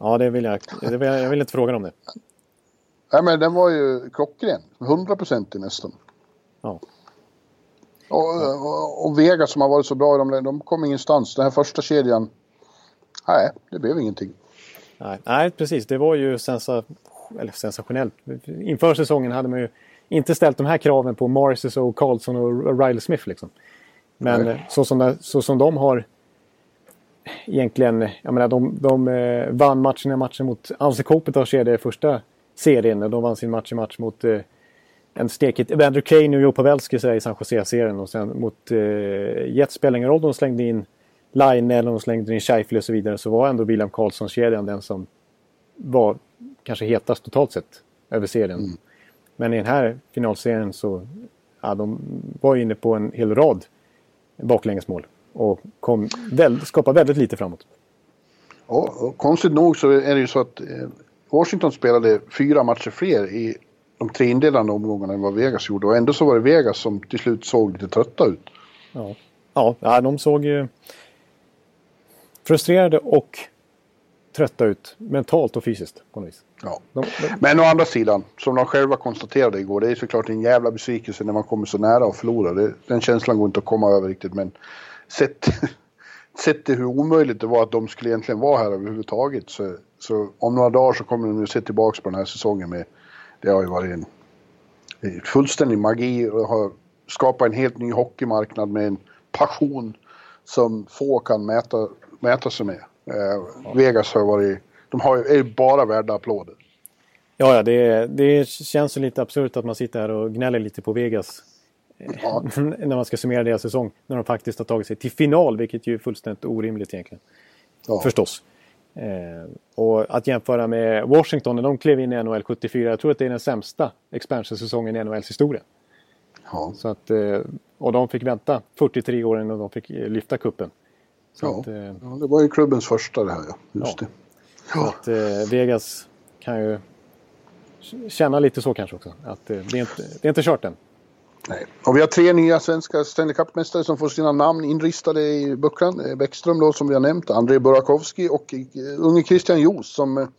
Ja, det vill jag. Det vill jag, vill inte fråga om det. Nej men den var ju klockren. 100 procent nästan. Ja. Och, och, och Vegas som har varit så bra, de, de kom ingenstans. Den här första kedjan, nej, det blev ingenting. Nej, nej, precis. Det var ju sensa, eller sensationellt. Inför säsongen hade man ju inte ställt de här kraven på Morris och Carlson och Riley Smith. Liksom. Men Nej. så som, det- så som de har egentligen, jag menar de, de eh, vann matchen i matchen mot Anse Kopitar i första serien. och De vann sin match i match mot eh, en stekigt Evander Kane och Joe Pavelski här i San Jose-serien. Och sen mot eh, Jets spelar ingen roll. De slängde in Line eller de slängde in Scheifele och så vidare. Så var ändå William Karlsson-kedjan den som var kanske hetast totalt sett över serien. Men i den här finalserien så ja, de var inne på en hel rad baklängesmål. Och kom väl, skapade väldigt lite framåt. Och, och konstigt nog så är det ju så att eh, Washington spelade fyra matcher fler i de tre inledande omgångarna än vad Vegas gjorde. Och ändå så var det Vegas som till slut såg lite trötta ut. Ja, ja, ja de såg ju frustrerade och trötta ut mentalt och fysiskt på något vis. Ja. De, de, Men å andra sidan, som de själva konstaterade igår, det är såklart en jävla besvikelse när man kommer så nära och förlorar. Det, den känslan går inte att komma över riktigt, men sett, sett till hur omöjligt det var att de skulle egentligen vara här överhuvudtaget så, så om några dagar så kommer de nu se tillbaka på den här säsongen med, det har ju varit en, en fullständig magi och har skapat en helt ny hockeymarknad med en passion som få kan mäta, mäta sig med. Eh, Vegas har varit, de har, är ju bara värda applåder. ja, ja det, det känns ju lite absurt att man sitter här och gnäller lite på Vegas. Ja. när man ska summera deras säsong. När de faktiskt har tagit sig till final, vilket ju är fullständigt orimligt egentligen. Ja. Förstås. Eh, och att jämföra med Washington när de klev in i NHL 74. Jag tror att det är den sämsta expansion-säsongen i NHLs historia. Ja. Så att, eh, och de fick vänta 43 år innan de fick eh, lyfta kuppen. Ja. att, eh, ja, det var ju klubbens första det här ja. Just Ja. så att eh, Vegas kan ju känna lite så kanske också. Att eh, det, är inte, det är inte kört än. Nej. Och vi har tre nya svenska Stanley Cup-mästare som får sina namn inristade i bucklan. Eh, Bäckström då som vi har nämnt, Andrei Burakovsky och eh, unge Christian Joos som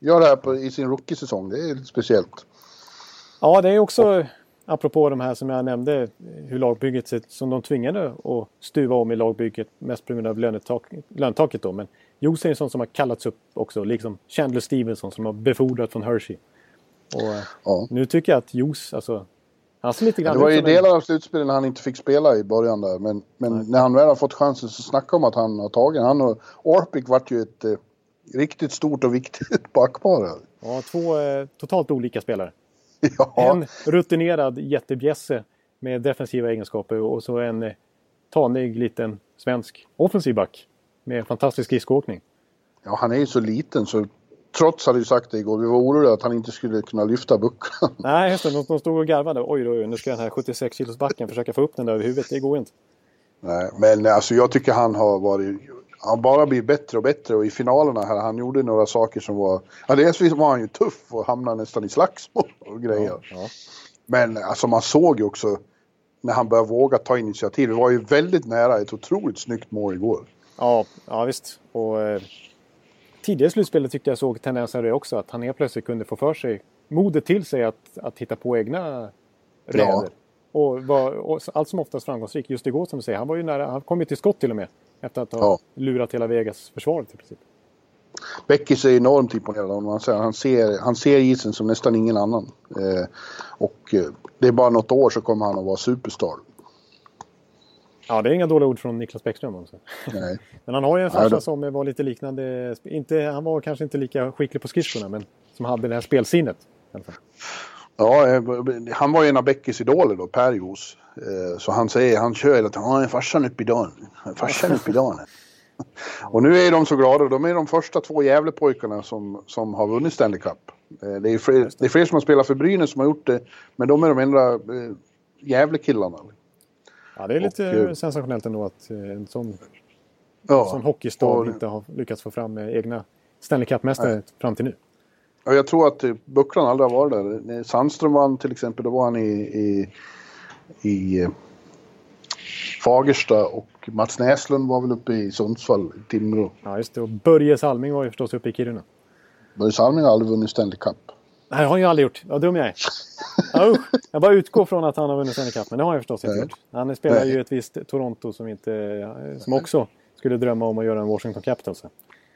gör det här på, i sin rookie-säsong. Det är speciellt. Ja, det är också apropå de här som jag nämnde, hur lagbygget sett som de tvingade att stuva om i lagbygget mest på grund av lönetak, lönetaket då. Men Jos är en sån som har kallats upp också, liksom Chandler Stevenson som har befordrat från Hershey. Och eh, Ja. nu tycker jag att Jos, alltså, Alltså lite grann det var ju en- delar av slutspelet när han inte fick spela i början där. Men, men när han väl har fått chansen så snacka om att han har tagit Han och Orpik vart ju ett eh, riktigt stort och viktigt backpar. Ja, två eh, totalt olika spelare. Ja, En rutinerad jättebjässe med defensiva egenskaper och så en eh, tanig liten svensk offensiv back med fantastisk skridskoåkning. ja, han är ju så liten så trots hade ju sagt det igår, vi var oroliga att han inte skulle kunna lyfta bucklan. Nej, just det. De, de stod och garvade. Oj, oj, oj, nu ska den här 76 kilos backen försöka få upp den där över huvudet. Det går inte. Nej, men alltså jag tycker han har varit... Han bara blir bättre och bättre och i finalerna här, han gjorde några saker som var... Ja, dels var han ju tuff och hamnade nästan i slagsmål och grejer. Ja. Men alltså man såg ju också när han började våga ta initiativ. Det var ju väldigt nära ett otroligt snyggt mål igår. Ja, ja visst. Och, eh, tidigare i slutspelet tyckte jag såg tendenser det också. Att han helt plötsligt kunde få för sig modet till sig att, att hitta på egna räder. Och var och allt som oftast framgångsrik. Just igår som du säger, han var ju nära. Han kom ju till skott till och med. Efter att ha Ja. lurat hela Vegas försvaret i princip. Beckis är enormt imponerad av honom. Han ser, han ser isen som nästan ingen annan. Eh, och eh, det är bara något år så kommer han att vara superstar. Ja, det är inga dåliga ord från Niklas Bäckström. Också. Nej. Men han har ju en farsa som var lite liknande. Inte, han var kanske inte lika skicklig på skridskorna, men som hade det här spelsinnet. Ja, eh, han var ju en av Beckis idoler då, Per Jos. Eh, Så han säger, han kör hela tiden, ja, farsan uppe i dagen. Farsan uppe i dagen. Och nu är de så glada, de är de första två Gävlepojkarna som, som har vunnit Stanley Cup. Eh, Det är, fler, det är fler som har spelat för Brynäs som har gjort det, men de är de enda Gävlekillarna. Ja, det är lite Och, sensationellt ändå att en sån, Ja. sån hockeystad inte har lyckats få fram egna Stanley Cup-mästare fram till nu. Ja, jag tror att eh, Bucklan aldrig har varit där. När Sandström vann till exempel, då var han i, i, i eh, Fagersta och Mats Näslund var väl uppe i Sundsvall, i Timrå. Ja, just det. Och Börje Salming var ju förstås uppe i Kiruna. Börje Salming har aldrig vunnit Stanley Cup. Nej, det har han ju aldrig gjort. Vad dum jag är. Ja, jag bara utgår från att han har vunnit Stanley Cup, men det har han förstås inte Nej. gjort. Han spelar Nej. ju ett visst Toronto som, inte, som också skulle drömma om att göra en Washington Capitals.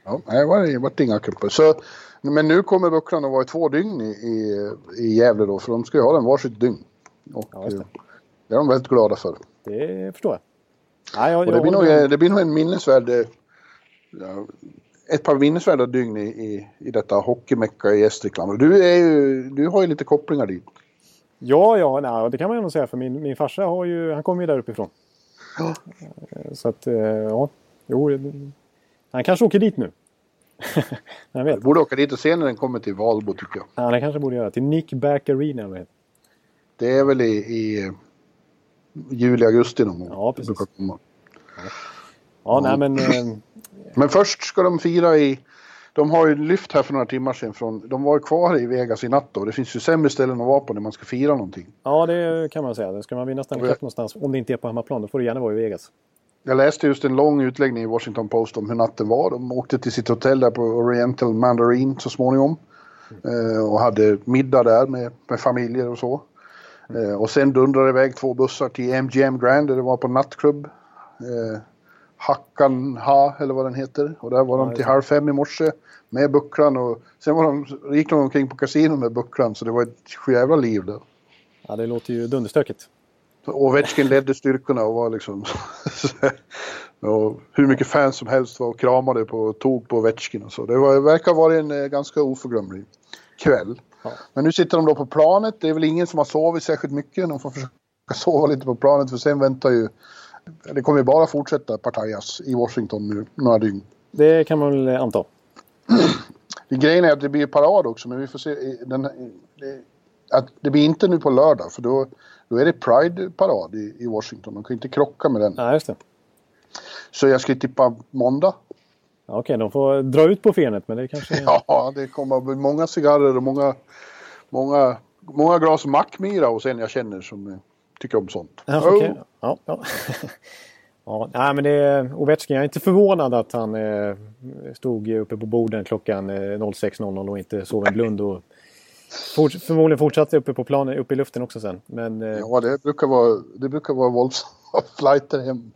Ja, det var, det vart inga cuper. Så, men nu kommer Bucklan att vara i två dygn i, i, Gävle då, för de ska ju ha den varsitt dygn. Och Ja, det. eh, det är de väldigt glada för. Det förstår jag. Nej, jag, Och det, jag blir nog, med. det blir nog en minnesvärd... eh, Ja, ett par minnesvärda dygn i, i, i detta hockeymecka i Gästrikland. Du, är ju, du har ju lite kopplingar dit. Ja, ja, nej, det kan man ju säga. För min, min farsa har ju, han kommer ju där uppifrån. Ja. Eh, Så att, eh, ja. Jo, han kanske åker dit nu. jag vet. Borde åka dit och se när den kommer till Valbo tycker jag. Ja, det kanske borde göra. Till Nick Back Arena. heter det. Är väl i, i eh, juli, augusti någon gång. Ja, precis. komma. Ja, nej men... Eh, Men först ska de fira i... De har ju lyft här för några timmar sedan från... De var ju kvar i Vegas i natt då. Det finns ju sämre ställen att vara på när man ska fira någonting. ja, det kan man säga. Ska man vinna Stanley Cup någonstans, om det inte är på hemmaplan, då får det gärna vara i Vegas. Jag läste just en lång utläggning i Washington Post om hur natten var. De åkte till sitt hotell där på Oriental Mandarin så småningom. Eh, och hade middag där med, med familjer och så. Eh, och sen dundrade iväg två bussar till MGM Grand där det var på nattklubb. Eh, Hackan Ha eller vad den heter. Och där var de till halv fem i morse med Bucklan. Och sen var de, gick de omkring på kasino med Bucklan så det var ett jävla liv där. Ja, det låter ju dunderstökigt. Ovechkin ledde styrkorna och var liksom... och hur mycket fans som helst var och kramade på och tog på Ovechkin och så. Det var, verkar ha varit en eh, ganska oförglömlig kväll. Ja. Men nu sitter de då på planet. Det är väl ingen som har sovit särskilt mycket. De får försöka sova lite på planet för sen väntar ju... Det kommer ju bara fortsätta partajas i Washington nu några dygn. Det kan man väl eh, anta. Grejen är att det blir parad också men vi får se. Den, det, att det blir inte nu på lördag för då, då är det Pride-parad i, i Washington. De kan inte krocka med den. Ja, just det. Så jag skulle tippa måndag. Ja, Okej, de får dra ut på fenet, men det kanske... Ja, det kommer att bli många cigarrer och många, många, många glas Mackmyra hos en jag känner som eh, tycker om sånt. Ja, okej. ja, ja. ja, nej, men det är Ovechkin. Jag är inte förvånad att han eh, stod uppe på borden klockan eh, 06.00 och inte sov en blund. Och fort, förmodligen fortsatte uppe på planen, uppe i luften också sen. Men eh, Ja, det brukar vara, det brukar vara våldsamma flighter hem.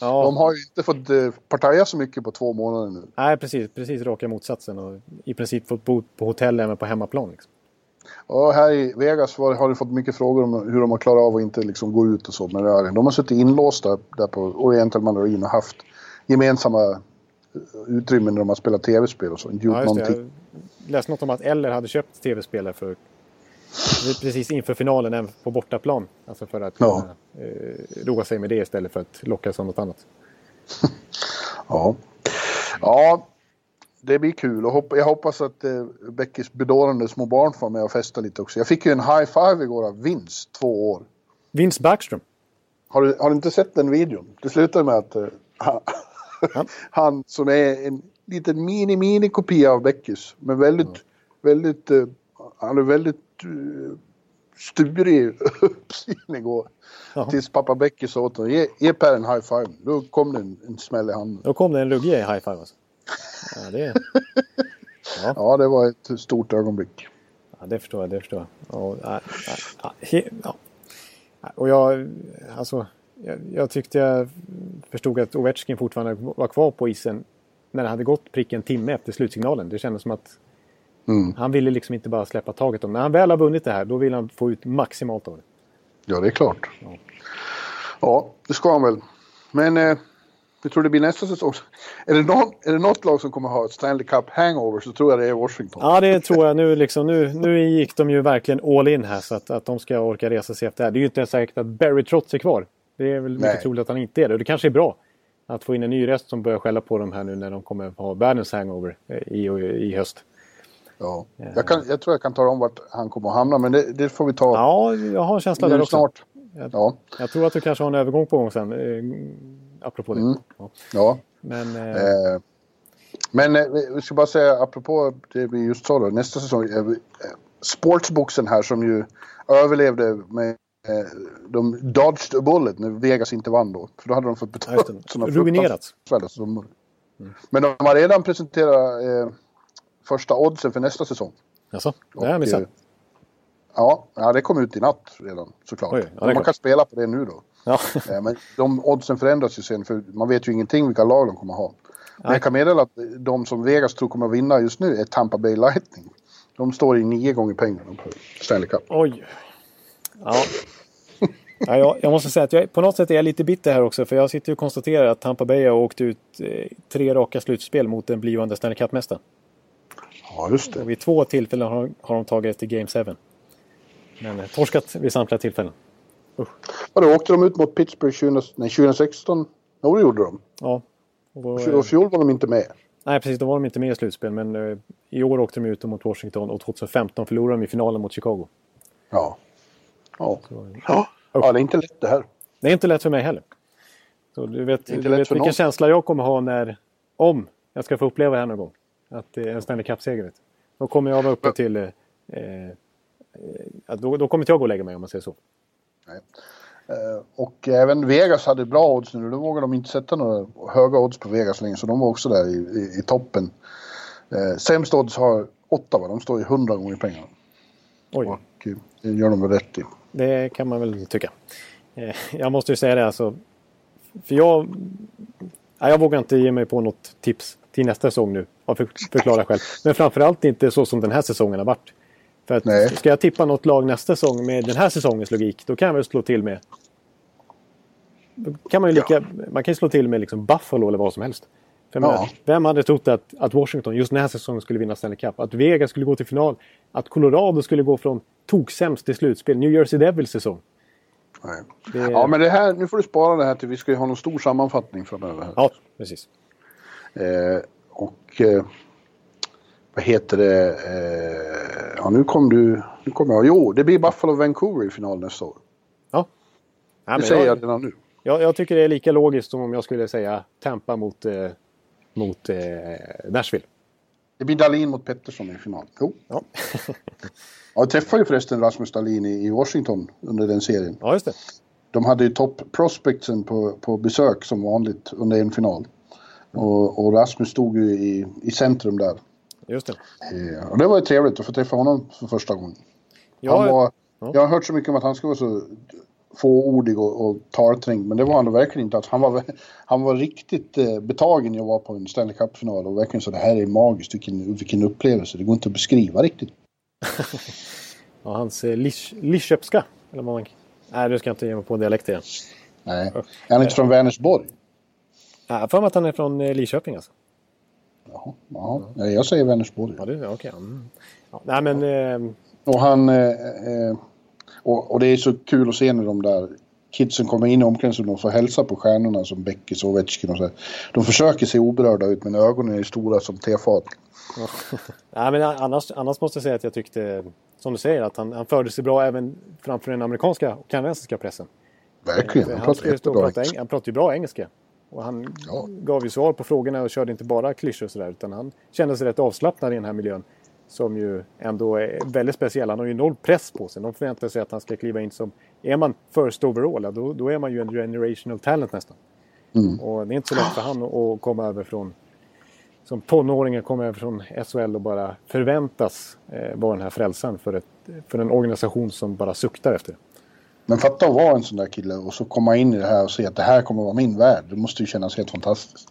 ja, De har ju inte fått eh, partaja så mycket på två månader nu. nej, precis, precis raka motsatsen. Och I princip fått bo på hotell även på hemmaplan. Liksom. Och här i Vegas var, har du fått mycket frågor om hur de har klarat av att inte liksom gå ut och så. Men de har suttit inlåsta där på Oriental Mandarin och haft gemensamma utrymmen när de har spelat tv-spel och så. Gjort Ja, någonting. Jag läste något om att Eller hade köpt tv-spelare för precis inför finalen på bortaplan. Alltså för att Ja. kunna eh, roa sig med det istället för att lockas av något annat. Ja. ja, det blir kul och hopp, jag hoppas att eh, Beckys bedårande små barn får med och festa lite också. Jag fick ju en high five igår av Vince, två år. Vince Backstrom. Har du, har du inte sett den videon? Det slutar med att eh, Ja. han som är en liten mini mini kopia av Beckys. Men väldigt, väldigt, eh, han är väldigt uh, sturig uppsyn igår. Jaha. Tills pappa Becky sa åt honom, ge, ge Per en high five. Då kom det en, en smäll i handen. Då kom det en ruggig high five alltså. Ja, det, Ja, det var ett stort ögonblick. ja, det förstår jag. Det förstår jag. Och, ja, ja, ja. Och jag, alltså, jag, jag tyckte jag förstod att Ovechkin fortfarande var kvar på isen när det hade gått prick en timme efter slutsignalen. Det kändes som att Mm. han ville liksom inte bara släppa taget om. När han väl har vunnit det här, då vill han få ut maximalt av det. Ja, det är klart. Ja, det ska han väl. Men eh, jag tror det blir nästa säsong. Är det, någon, är det något lag som kommer ha ett Stanley Cup hangover så tror jag det är Washington. Ja, det tror jag nu. Liksom, nu, nu gick de ju verkligen all in här så att, att de ska orka resa sig efter det här. Det är ju inte ens säkert att Barry Trotz är kvar. Det är väl mycket Nej. troligt att han inte är det. Och det kanske är bra att få in en ny röst som börjar skälla på dem här nu när de kommer ha världens hangover eh, i, i höst. Ja. Jag, kan, jag tror jag kan tala om vart han kommer att hamna, men det, det får vi ta Ja, jag har en känsla där också. snart. Ja, Jag tror att du kanske har en övergång på gång sen. Eh, apropå det. Mm. Ja. ja. Men eh, Eh, men eh, vi ska bara säga apropå det vi just sa då, nästa säsong. Eh, eh, sportsboxen här som ju överlevde med eh, de dodged a bullet när Vegas inte vann då. För då hade de fått det. såna Ruinerats. summor. Men de har redan presenterat eh, första oddsen för nästa säsong. alltså, det har jag missat. eh, Ja, ja, det kom ut i natt redan såklart. Oj, ja, man klart. kan spela på det nu då. Ja. Eh, Men de oddsen förändras ju sen för man vet ju ingenting vilka lag de kommer ha. Men jag kan meddela att de som Vegas tror kommer att vinna just nu är Tampa Bay Lightning. De står i nio gånger pengarna på Stanley Cup. Oj. Ja. Ja, jag, jag måste säga att jag, på något sätt är jag lite bitter här också. För jag sitter och konstaterar att Tampa Bay har åkt ut eh, tre raka slutspel mot den blivande Stanley Cup-mästaren. Ja, just det. Och vid två tillfällen har, har de tagit det till Game 7. Men eh, torskat vid samtliga tillfällen. Och då åkte de ut mot Pittsburgh 20, nej, 2016. Jo, det gjorde de. Ja. Och Och fjol var de inte med. nej, precis. Då var de inte med i slutspel. Men eh, i år åkte de ut mot Washington och 2015 förlorade de i finalen mot Chicago. Ja. Ja. Ja. ja, det är inte lätt det här. Det är inte lätt för mig heller. Så du vet, du vet vilken någon. känsla jag kommer ha när, om jag ska få uppleva det här någon gång. Att det är en Stanley Cup-seger. Då kommer jag vara uppe till... Eh, eh, då, då kommer inte jag gå och lägga mig om man säger så. Eh, Och även Vegas hade bra odds nu. Då vågade de inte sätta några höga odds på Vegas längre. Så de var också där i, i, i toppen. Eh, sämst odds har Ottawa. De står i 100 gånger pengarna. Oj, Och eh, det gör de väl rätt i. det kan man väl tycka. Eh, jag måste ju säga det alltså. För jag... Jag vågar inte ge mig på något tips till nästa säsong nu. Av för, förklara själv. Men framförallt inte så som den här säsongen har varit. För att Nej. ska jag tippa något lag nästa säsong med den här säsongens logik, då kan jag väl slå till med... Då kan man ju lika... Man kan ju slå till med liksom Buffalo eller vad som helst. Ja. vem hade trott att, att Washington just den här säsongen skulle vinna Stanley Cup? Att Vegas skulle gå till final? Att Colorado skulle gå från toksämst till slutspel? New Jersey Devils säsong? Nej. Det- Ja, men det här, nu får du spara det här till vi ska ju ha någon stor sammanfattning framöver. Här. Ja, precis. Eh, och eh, vad heter det? Eh, ja, nu kom du... Nu kom jag. Jo, det blir Buffalo Vancouver i final nästa år. Ja. Ja, Det säger jag jag, redan nu. jag, jag tycker det är lika logiskt som om jag skulle säga Tampa mot, eh, mot eh, Nashville. Det blir Dahlin mot Pettersson i final. Jo. Ja. Ja, jag träffade ju förresten Rasmus Dahlin i, i Washington under den serien. ja, just det. De hade ju top prospectsen på, på besök som vanligt under en final. Och, och Rasmus stod ju i, i centrum där. Just det. Eh, och det var ju trevligt att få träffa honom för första gången. Han Ja, var, ja. Jag har hört så mycket om att han ska vara så fåordig och, och talträngd, men det var han verkligen inte. Alltså, han, var, han var riktigt eh, betagen i att vara på en Stanley Cup-final och verkligen så det här är magiskt, vilken, vilken upplevelse. Det går inte att beskriva riktigt. ja, hans eh, Lischöpska. Eller vad man... Nej, nu ska jag inte ge mig på dialekt igen. Nej. Är han inte från Vänersborg? Jag har för mig att han är från eh, Lidköping alltså. Jaha, jaha. jag säger Vänersborg. Ja, är okej. Okay. Mm. Ja, nej, men... Eh... Och han... Eh, eh, och, och, det är så kul att se när de där kidsen kommer in i omklädningsrummet och får hälsa på stjärnorna som Beckis och Ovechkin och så. De försöker se oberörda ut men ögonen är stora som tefat. Nej, men annars, annars måste jag säga att jag tyckte, som du säger, att han, han förde sig bra även framför den amerikanska och kanadensiska pressen. Verkligen, han, han pratade engelska. Han pratade ju bra engelska. Och han ja. gav ju svar på frågorna och körde inte bara klyschor och sådär utan han kände sig rätt avslappnad i den här miljön. Som ju ändå är väldigt speciell. Han har ju noll press på sig. De förväntar sig att han ska kliva in som... Är man first overall, då, då är man ju en generational talent nästan. Mm. Och det är inte så lätt för han att komma över från... Som tonåring komma över från SHL och bara förväntas eh, vara den här frälsaren för, ett, för en organisation som bara suktar efter det. Men fatta att vara en sån där kille och så komma in i det här och se att det här kommer att vara min värld. Det måste ju kännas helt fantastiskt.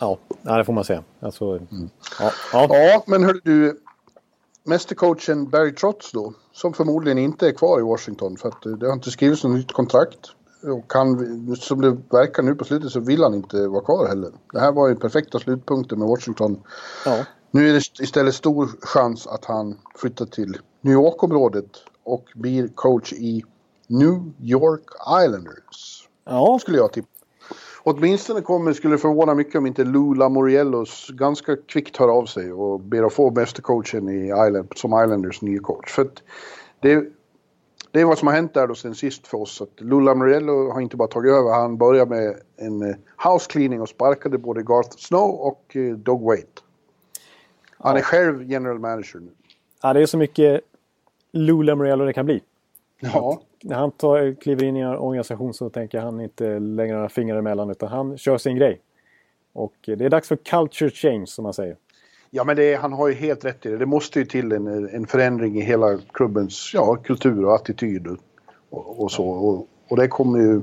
Ja, det får man säga. Alltså, mm. ja, ja. ja, men hörru du. Mästercoachen Barry Trotz då, som förmodligen inte är kvar i Washington för att det har inte skrivits något nytt kontrakt. Och han, som det verkar nu på slutet så vill han inte vara kvar heller. Det här var ju perfekta slutpunkten med Washington. Ja. Nu är det istället stor chans att han flyttar till New York-området och blir coach i New York Islanders. Ja. Skulle jag tippa. Åtminstone kommer, skulle förvåna mycket om inte Lou Lamoriellos ganska kvickt hör av sig och ber att få bästa coachen i Island, som Islanders nya coach. För det, det är vad som har hänt där då sen sist för oss. Att Lou Lamoriello har inte bara tagit över, han började med en eh, house cleaning och sparkade både Garth Snow och eh, Doug Waite. Han är själv general manager nu. Ja, det är så mycket Lou Lamoriello det kan bli. Ja när han tar, kliver in i en organisation så tänker han inte längre några fingrar emellan utan han kör sin grej. Och det är dags för culture change som man säger. Ja men det, han har ju helt rätt i det. Det måste ju till en, en förändring i hela klubbens ja, kultur och attityd och, och så. Och, och, det kommer ju...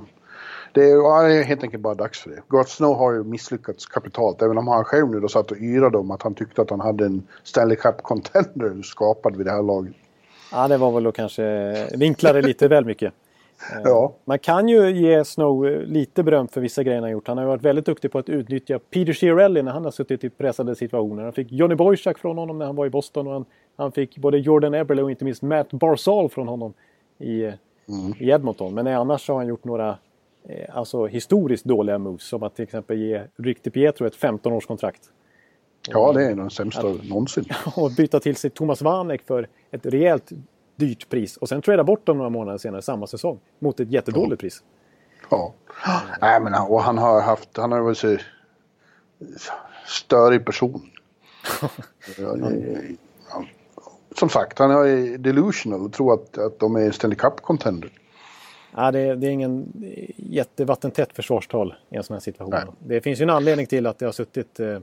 Det är helt enkelt bara dags för det. Gart Snow har ju misslyckats kapitalt. Även om han själv nu då satt och yrade om att han tyckte att han hade en Stanley Cup contender skapad vid det här laget. Ja, det var väl då kanske vinklade lite väl mycket. Ja. Eh, man kan ju ge Snow lite beröm för vissa grejer han gjort. Han har varit väldigt duktig på att utnyttja Peter Chiarelli när han har suttit i pressade situationer. Han fick Johnny Boychuk från honom när han var i Boston och han, han fick både Jordan Eberle och inte minst Matt Barzal från honom i, mm. i Edmonton. Men annars har han gjort några eh, alltså historiskt dåliga moves som att till exempel ge Rick Pietro ett 15-årskontrakt. Ja, det är den sämsta att, någonsin. Och byta till sig Thomas Vanek för ett rejält dyrt pris och sen trada bort dem några månader senare samma säsong mot ett jättedåligt ja. pris. Ja, Nej, men, och han har haft, han har varit så störig person. Som sagt, han är delusional och tror att, att de är Stanley Cup-contender. Ja, det, det, är ingen jättevattentätt försvarstal i en sån här situation. Nej. Det finns ju en anledning till att det har suttit eh,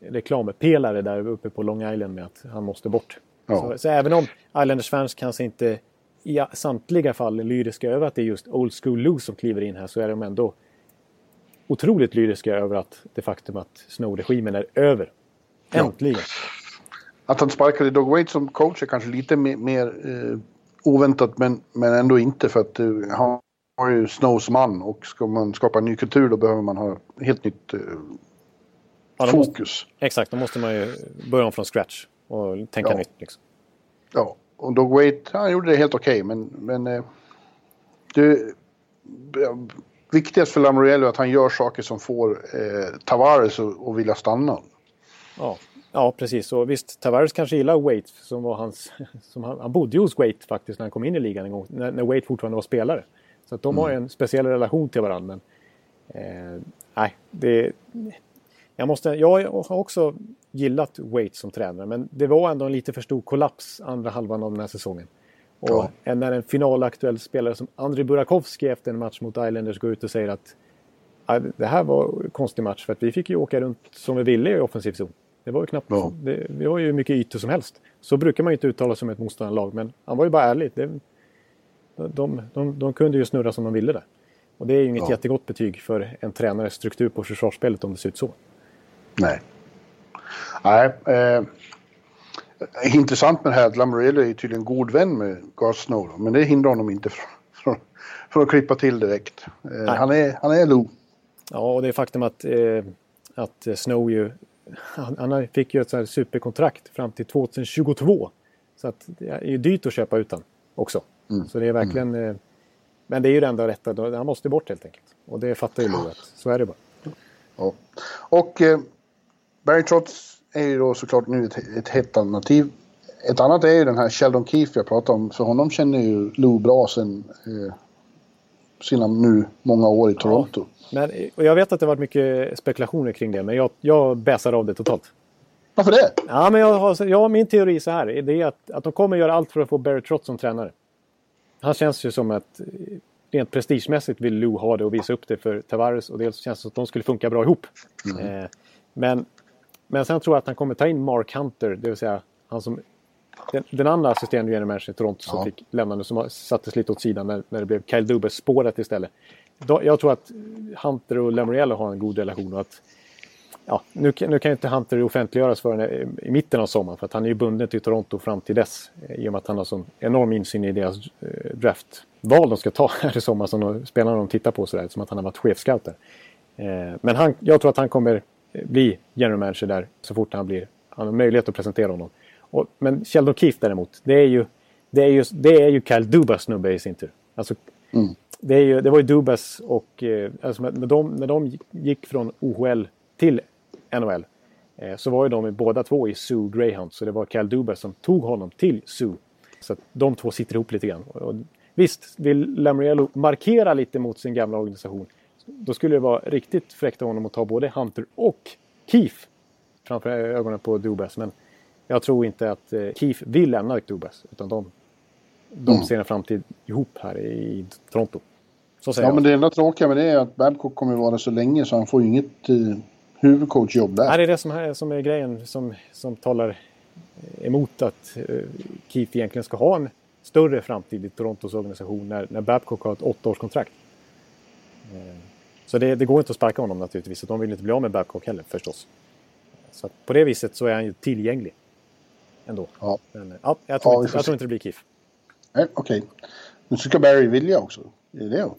reklampelare där uppe på Long Island med att han måste bort. Ja. Så, så, även om Islanders fans kanske inte i samtliga fall är lyriska över att det är just Old School Lou som kliver in här så är de ändå otroligt lyriska över att det faktum att Snow-regimen är över. Äntligen! Ja. Att han sparkade Doug Waite som coach är kanske lite mer, mer eh, oväntat men, men ändå inte för att eh, han har ju Snows man och ska man skapa en ny kultur då behöver man ha helt nytt eh, ja, fokus. Måste, exakt, då måste man ju börja om från scratch och tänka ja. nytt. Liksom. Ja, och Doug Waite, han gjorde det helt okej, okay, men, men eh, det, viktigast för Lamoriello är att han gör saker som får eh, Tavares att vilja stanna. Ja. ja, precis. Och visst, Tavares kanske gillar Waite, som var hans... Som han, han bodde hos Waite faktiskt när han kom in i ligan en gång, när, när Waite fortfarande var spelare. Så att de mm. har en speciell relation till varandra. Men, eh, nej, det, jag, måste, jag har också gillat Wait som tränare men det var ändå en lite för stor kollaps andra halvan av den här säsongen. Och ja. när en finalaktuell spelare som Andrei Burakovsky efter en match mot Islanders går ut och säger att det här var en konstig match för att vi fick ju åka runt som vi ville i offensiv zon. Det var ju knappt, ja. det, vi har ju mycket ytor som helst. Så brukar man ju inte uttala sig om ett motståndarlag men han var ju bara ärlig. Det, de, de, de, kunde ju snurra som de ville där. Och det är ju inget ja. jättegott betyg för en tränares struktur på försvarsspelet om det ser ut så. Nej. Nej. Eh, Intressant med det här att Lamorello är tydligen god vän med Garth Snow. Då, men det hindrar honom inte från, från, från att klippa till direkt. Eh, han, är, han är Lou. Ja, och det är faktum att, eh, att Snow ju... Han, han fick ju ett så här superkontrakt fram till 2022. Så att det är ju dyrt att köpa utan också. Mm. Så det är verkligen... Mm. Eh, men det är ju det enda rätta. Han måste bort helt enkelt. Och det fattar ju Lou att så är det bara. Ja. Och eh, Barry Trotz är ju då såklart nu ett, ett hett alternativ. Ett annat är ju den här Sheldon Keefe jag pratade om. För honom känner ju Lou bra sen eh, sina nu många år i Toronto. Ja. Men, och jag vet att det varit mycket spekulationer kring det, men jag, jag bäsar av det totalt. Varför det? Ja, men jag har, har min teori så här. Det är att, att de kommer göra allt för att få Barry Trotz som tränare. Han känns ju som att rent prestigemässigt vill Lou ha det och visa upp det för Tavares och dels känns det som att de skulle funka bra ihop. Mm. Eh, men, men sen tror jag att han kommer ta in Mark Hunter, det vill säga han som den, den andra assisterande generalmanagern i Toronto som ja. fick lämna nu, som sattes lite åt sidan när, när det blev Kyle Dubas spåret istället. Då, jag tror att Hunter och Lamoriello har en god relation och att ja, nu, nu kan inte Hunter offentliggöras förrän i mitten av sommaren för att han är ju bunden till Toronto fram till dess. I och med att han har sån enorm insyn i deras eh, draftval de ska ta här i sommar som spelarna de tittar på sådär, som att han har varit chefscout där. Eh, men han, jag tror att han kommer bli general manager där så fort han blir, han har möjlighet att presentera honom. Och, men Sheldon Keefe däremot, det är ju, det är ju, det är ju Kyle Dubas snubbe i sin tur. Alltså, mm. det, är ju, det var ju Dubas och alltså, när, de, när de gick från OHL till NHL. Eh, så var ju de båda två i Sue Greyhound. Så det var Cal Duber som tog honom till Sue. Så att de två sitter ihop lite grann. Och visst, vill Lamriello markera lite mot sin gamla organisation. Då skulle det vara riktigt fräckt av honom att ta både Hunter och Keefe framför ögonen på Dubas. Men jag tror inte att eh, Keefe vill lämna Dubas. Utan de, de mm. ser en framtid ihop här i Toronto. ja, jag. men det enda tråkiga med det är att Babcock kommer vara så länge så han får ju inget eh, huvudcoachjobb där. Det är det som är, som är grejen som, som talar emot att uh, Keefe egentligen ska ha en större framtid i Torontos organisation när, när Babcock har ett åttaårskontrakt. Uh, så det, det, går inte att sparka honom naturligtvis. De vill inte bli av med Babcock heller förstås. Så på det viset så är han ju tillgänglig. Ändå. Ja. Men, ja, jag, tror ja, inte, jag tror inte det blir Keefe. Okej. Okay. Nu ska Barry vilja också. Är det det?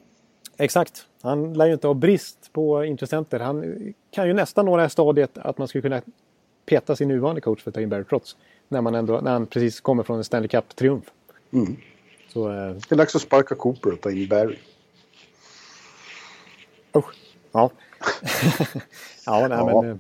Exakt. Han lär ju inte ha brist på intressenter. Han kan ju nästan nå det här stadiet att man skulle kunna peta sin nuvarande coach för att ta in Barry Trotz. När, man ändå, när han precis kommer från en Stanley Cup-triumf. Mm. Så, eh... Det är dags att sparka Cooper och ta in Barry. Usch. Ja. ja, nej, ja. men... Eh,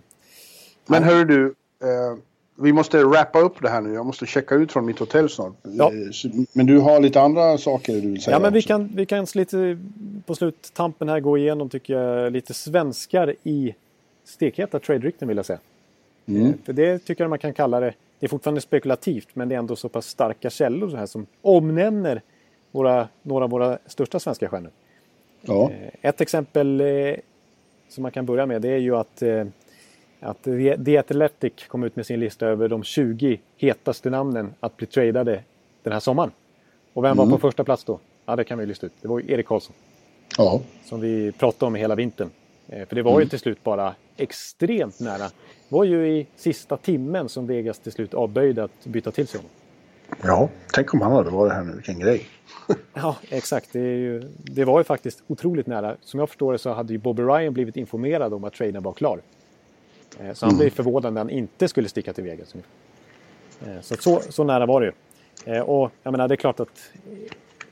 men hör du, eh, vi måste wrappa upp det här nu. Jag måste checka ut från mitt hotell snart. Ja. Eh, men du har lite andra saker du vill säga? Ja, men vi kan, vi kan lite på sluttampen här gå igenom, tycker jag, lite svenskar i stekheta trade-rykten vill jag säga. Mm. Eh, för det tycker jag man kan kalla det. Det är fortfarande spekulativt, men det är ändå så pass starka källor så här som omnämner våra, några av våra största svenska stjärnor. Ja. Eh, ett exempel som man kan börja med det är ju att att The Athletic kom ut med sin lista över de 20 hetaste namnen att bli tradade den här sommaren. Och vem mm. var på första plats då? Ja, det kan vi lista ut. Det var ju Erik Karlsson. Ja. Som vi pratade om hela vintern. Eh, för det var mm. ju till slut bara extremt nära. Det var ju i sista timmen som Vegas till slut avböjde att byta till sig honom. Ja, tänk om han hade varit här nu. Vilken grej. ja, exakt. Det, ju, det, var ju faktiskt otroligt nära. Som jag förstår det så hade ju Bobby Ryan blivit informerad om att traden var klar. Eh, så han blev förvånad när han inte skulle sticka till Vegas. Eh, så, så, så nära var det ju. Eh, och jag menar, det är klart att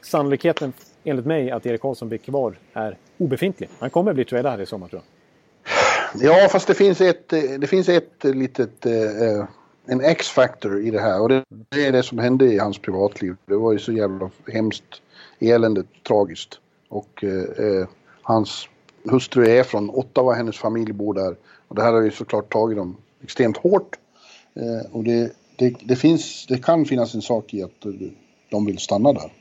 sannolikheten enligt mig att Erik Karlsson blir kvar är obefintlig. Han kommer bli tradad här i sommar tror jag. Ja, fast det finns ett, det finns ett litet, en X-factor i det här och det, det, är det som hände i hans privatliv. Det var ju så jävla hemskt, eländigt, tragiskt. Och eh, eh, hans hustru är från Ottawa, hennes familj bor där. Och det här har ju såklart tagit dem extremt hårt. Eh, och det, det, det, finns, det kan finnas en sak i att eh, de vill stanna där.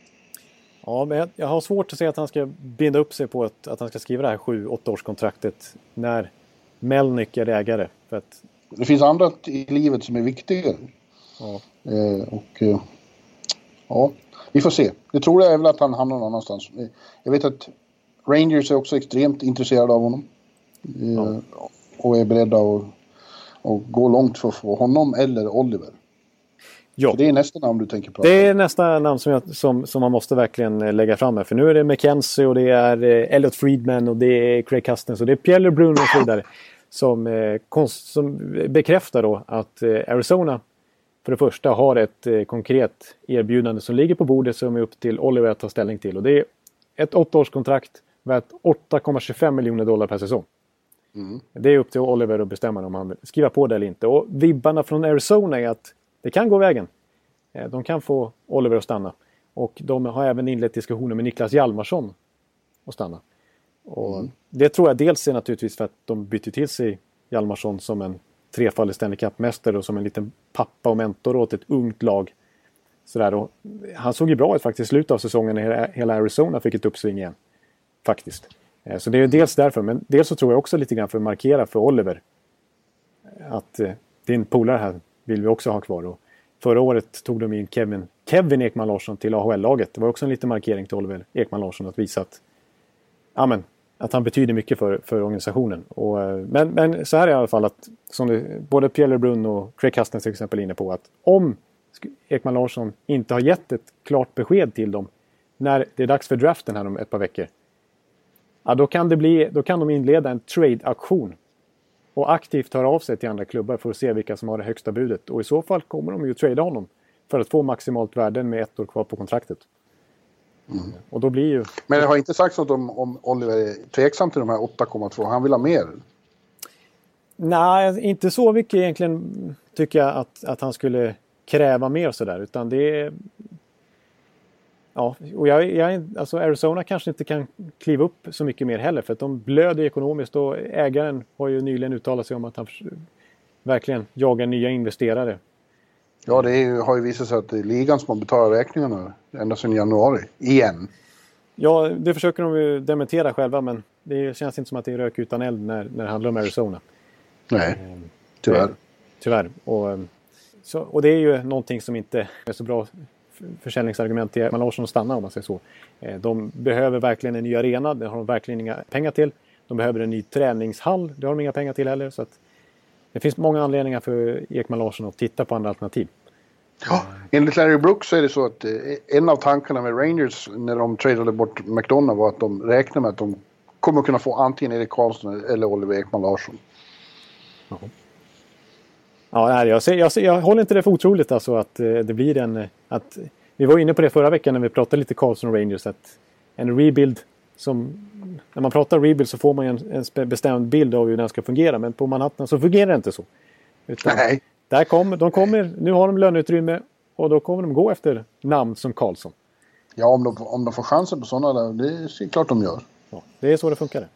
Ja, men jag, har svårt att se att han ska binda upp sig på att, att han ska skriva det här 7-8 årskontraktet när Melnick är ägare. För att... Det finns andra i livet som är viktigare. Ja. Eh, och eh, ja, vi får se. Det tror jag är väl att han hamnar någon annanstans. Eh, jag vet att Rangers är också extremt intresserade av honom. Eh, ja och är beredda att, att gå långt för att få honom eller Oliver. Ja. det är nästa namn du tänker prata om? Det är nästa namn som, jag, som, som man måste verkligen eh, lägga fram här. För nu är det McKenzie och det är eh, Elliot Friedman och det är Craig Custens och det är Pierre Bruno och så vidare. Som, eh, som bekräftar då att eh, Arizona för det första har ett eh, konkret erbjudande som ligger på bordet som är upp till Oliver att ta ställning till. Och det är ett åttaårskontrakt värt 8,25 miljoner dollar per säsong. Mm. Det är upp till Oliver att bestämma om han vill skriva på det eller inte. Och vibbarna från Arizona är att det kan gå vägen. De kan få Oliver att stanna. Och de har även inlett diskussioner med Niklas Hjalmarsson att stanna. Och mm. Det tror jag dels är naturligtvis för att de bytte till sig Hjalmarsson som en trefaldig Stanley Cup-mästare och som en liten pappa och mentor åt ett ungt lag. Sådär, och han såg ju bra ut faktiskt i slutet av säsongen när hela Arizona fick ett uppsving igen. Faktiskt. Eh, så det är dels därför, men dels så tror jag också lite grann för att markera för Oliver att eh, din polare här vill vi också ha kvar. Och förra året tog de in Kevin, Kevin Ekman Larsson till AHL-laget. Det var också en liten markering till Oliver Ekman Larsson att visa att, amen, att han betyder mycket för, för organisationen. Och, eh, men, men så här är i alla fall att som det, både Pierre LeBrun och Craig Custens till exempel är inne på att om Ekman Larsson inte har gett ett klart besked till dem när det är dags för draften här om ett par veckor. Ja, då, kan det bli, då kan de inleda en trade-aktion och aktivt höra av sig till andra klubbar för att se vilka som har det högsta budet. Och i så fall kommer de ju trada honom för att få maximalt värde med ett år kvar på kontraktet. Mm. Och då blir ju... Men det har inte sagts något om, om Oliver är tveksam till de här 8,2. Han vill ha mer? Nej, inte så mycket egentligen tycker jag att, att han skulle kräva mer sådär. Utan det är... Ja, och jag, jag, alltså Arizona kanske inte kan kliva upp så mycket mer heller för att de blöder ekonomiskt och ägaren har ju nyligen uttalat sig om att han verkligen jagar nya investerare. Ja, det är, har ju visat sig att det är ligan som har betalat räkningarna ända sedan januari. Igen. Ja, det försöker de ju dementera själva men det känns inte som att det är rök utan eld när, när det handlar om Arizona. Nej, ehm, tyvärr. Tyvärr. Och, ehm, så, och det är ju någonting som inte är så bra försäljningsargument till Ekman Larsson att stanna om man säger så. Ehm, de behöver verkligen en ny arena, det har de verkligen inga pengar till. De behöver en ny träningshall, det har de inga pengar till heller. Så att det finns många anledningar för Ekman Larsson att titta på andra alternativ. Ja, enligt Larry Brooks så är det så att eh, en av tankarna med Rangers när de tradade bort McDonough var att de räknar med att de kommer kunna få antingen Erik Karlsson eller Oliver Ekman Larsson. Ja. Ja, jag, ser, jag, ser, jag håller inte det för otroligt alltså att eh, det blir en... Att, vi var inne på det förra veckan när vi pratade lite Karlsson och Rangers. Att en rebuild som... När man pratar rebuild så får man en, en bestämd bild av hur den ska fungera. Men på Manhattan så fungerar det inte så. Utan Nej. Där kommer, de kommer, nu har de löneutrymme och då kommer de gå efter namn som Karlsson. Ja, om de, om de får chansen på sådana, det är klart de gör. Ja, det är så det funkar.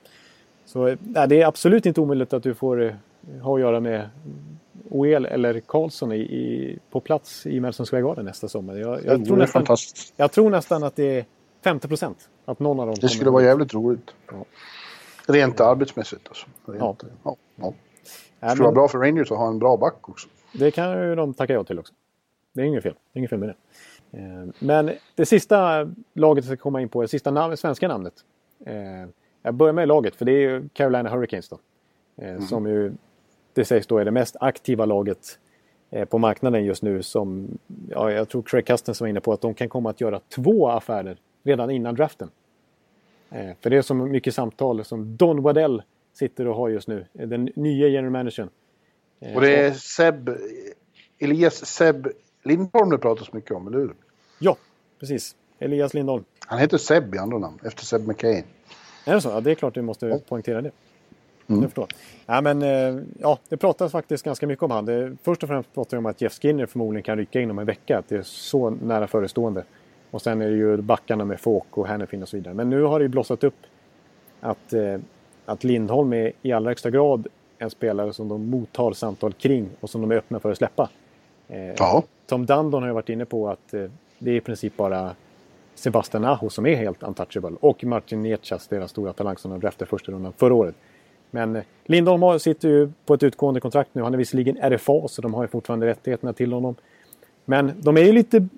Så nej, det är absolut inte omöjligt att du får eh, ha att göra med OEL eller Karlsson i, i, på plats i Madison Square Garden nästa sommar. Jag, jag, tror nästan, jag tror nästan att det är 50 procent. Att någon av dem Det skulle vara jävligt roligt. Ja. Rent arbetsmässigt alltså. Rent, ja. Ja, ja. Det skulle vara bra för Rangers att ha en bra back också. Det kan ju de tacka ja till också. Det är inget fel. Det är inget fel med det. Eh, men det sista laget jag ska komma in på, det sista namn, svenska namnet. Eh, jag börjar med laget, för det är ju Carolina Hurricanes då. Eh, mm. Som ju, det sägs då är det mest aktiva laget på marknaden just nu. Som, ja, jag tror Craig Custens var inne på att de kan komma att göra två affärer redan innan draften. För det är så mycket samtal som Don Waddell sitter och har just nu. Den nya general managern. Och det är Seb, Elias Seb Lindholm det pratas mycket om, eller hur? Ja, precis. Elias Lindholm. Han heter Seb i andra namn, efter Seb McCain. Är det så? Ja, det är klart du måste ja. poängtera det. Mm. Jag förstår. Ja, men, eh, ja, det pratas faktiskt ganska mycket om han. Det, först och främst pratar vi om att Jeff Skinner förmodligen kan rycka inom en vecka. Att det är så nära förestående. Och sen är det ju backarna med Fåk och Hannifin och så vidare. Men nu har det ju blossat upp att, eh, att Lindholm är i allra högsta grad en spelare som de mottar samtal kring och som de är öppna för att släppa. Eh, ja. Tom Dundon har ju varit inne på att eh, det är i princip bara Sebastian Aho som är helt untouchable och Martin Nietschas, deras stora talang som de draftade första rundan förra året. Men Lindholm sitter ju på ett utgående kontrakt nu. Han är visserligen RFA så de har ju fortfarande rättigheterna till honom. Men de är ju lite...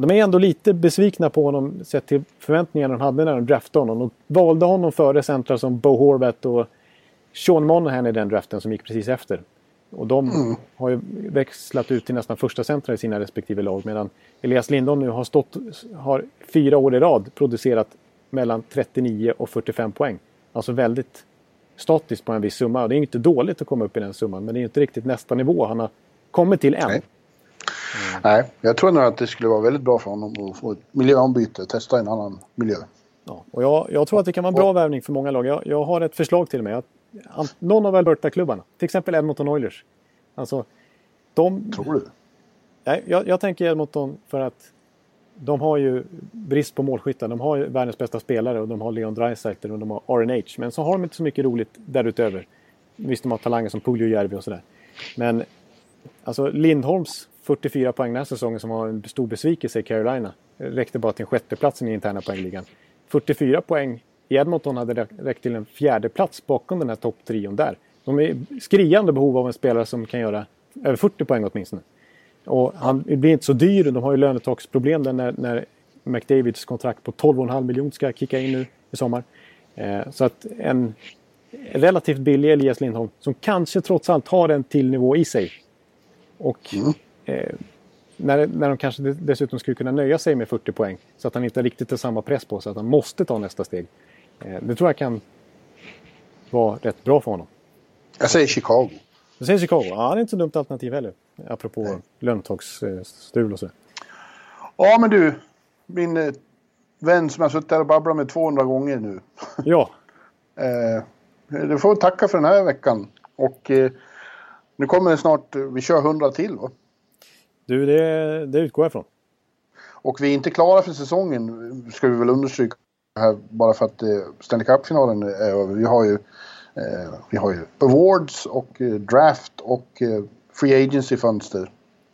De är ändå lite besvikna på honom sett till förväntningarna de hade när de draftade honom. De valde honom före centrar som Bo Horvath och Sean Monahan i den draften som gick precis efter. Och de mm. har ju växlat ut till nästan första centra i sina respektive lag. Medan Elias Lindholm nu har, stått, har fyra år i rad producerat mellan 39 och 45 poäng. Alltså väldigt statiskt på en viss summa. Det är inte dåligt att komma upp i den summan, men det är inte riktigt nästa nivå han har kommit till än. Nej. Mm. Nej, jag tror nog att det skulle vara väldigt bra för honom att få ett miljöombyte, testa en annan miljö. Ja, och jag, jag tror att det kan vara en bra och, värvning för många lag. Jag, jag har ett förslag till mig. Att, någon av Alberta-klubbarna, till exempel Edmonton Oilers. Alltså, de... Tror du? Nej, jag, jag tänker Edmonton för att de har ju brist på målskyttar. De har ju världens bästa spelare och de har Leon Draisaitl och de har RNH. Men så har de inte så mycket roligt därutöver. Visst, de har talanger som Puljujärvi och sådär. Men alltså Lindholms 44 poäng den här säsongen som var en stor besvikelse i Carolina. Räckte bara till en sjätteplatsen i interna poängligan. 44 poäng i Edmonton hade räckt till en fjärde plats bakom den här topptrion där. De är i skriande behov av en spelare som kan göra över 40 poäng åtminstone. Och han blir inte så dyr. De har ju lönetaksproblem där när, när McDavids kontrakt på 12,5 miljoner ska kicka in nu i sommar. Eh, så att en relativt billig Elias Lindholm som kanske trots allt har en till nivå i sig. Och mm eh, när, när de kanske dessutom skulle kunna nöja sig med 40 poäng så att han inte riktigt har samma press på sig att han måste ta nästa steg. Eh, det tror jag kan vara rätt bra för honom. Jag säger Chicago. Du säger Chicago? Ja, det är inte så dumt alternativ heller. Apropå löntagsstrul och så. Ja, men du. Min eh, vän som jag suttit här och babblat med 200 gånger nu. Ja. eh, du får tacka för den här veckan. Och eh, nu kommer det snart, vi kör 100 till va? Du, det, det utgår jag ifrån. Och vi är inte klara för säsongen, ska vi väl understryka här, bara för att eh, Stanley Cup-finalen är över. Vi har ju, eh, vi har ju awards och eh, draft och eh, free agency-fönster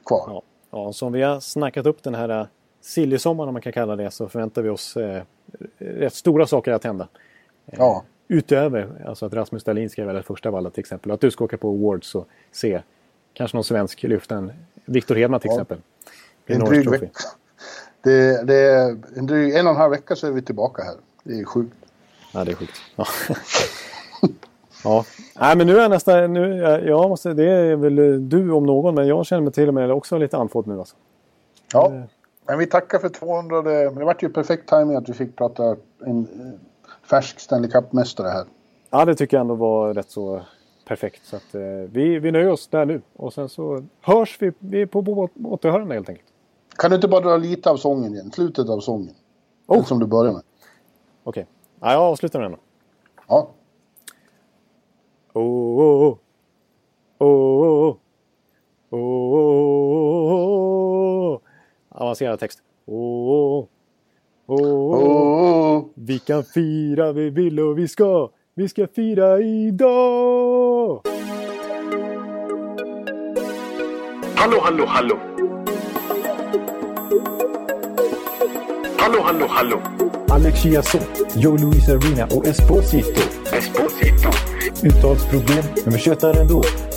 kvar. Ja, ja, som vi har snackat upp den här eh, silly-sommaren om man kan kalla det så förväntar vi oss eh, rätt stora saker att hända. Ja. Utöver alltså att Rasmus Dahlin ska välja första valet till exempel. Att du ska åka på awards och se kanske någon svensk lyfta en Viktor Hedman till ja. exempel. En dryg vecka. Det, det är en, dryg, en och en halv vecka så är vi tillbaka här. Det är sjukt. Ja, det är sjukt. Ja. ja. Nej, men nu är nästan... Nu, jag måste, det är väl du om någon, men jag känner mig till och med också lite andfådd nu. Alltså. Ja, eh. men vi tackar för 200. Det vart ju perfekt timing att vi fick prata en färsk Stanley Cup-mästare här. Ja, det tycker jag ändå var rätt så perfekt. Så att, eh, vi, vi nöjer oss där nu. Och sen så hörs vi, vi på återhörande helt enkelt. Kan du inte bara dra lite av sången igen? Slutet av sången. Oh. Som du börjar med. Okej. Okay. Ja, jag avslutar med den då. Ja. Oh, oh, oh. Oh, oh, oh. Avancerad text. Oh, oh, oh. Vi kan fira, vi vill och vi ska. Vi ska fira idag! Hallå, hallå, hallå! Hallå, hallå, hallå! Alex Chiazot, Joe Luis Arena och Esposito. Esposito. Uttalsproblem, men vi tjötar ändå.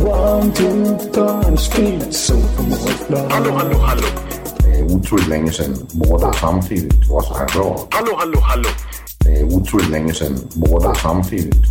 One, two, times speed, so Hallå, hallå, hallå! Det är otroligt länge sedan båda samtidigt var så här bra. Hallå, hallå, hallå! Det är otroligt länge sedan båda samtidigt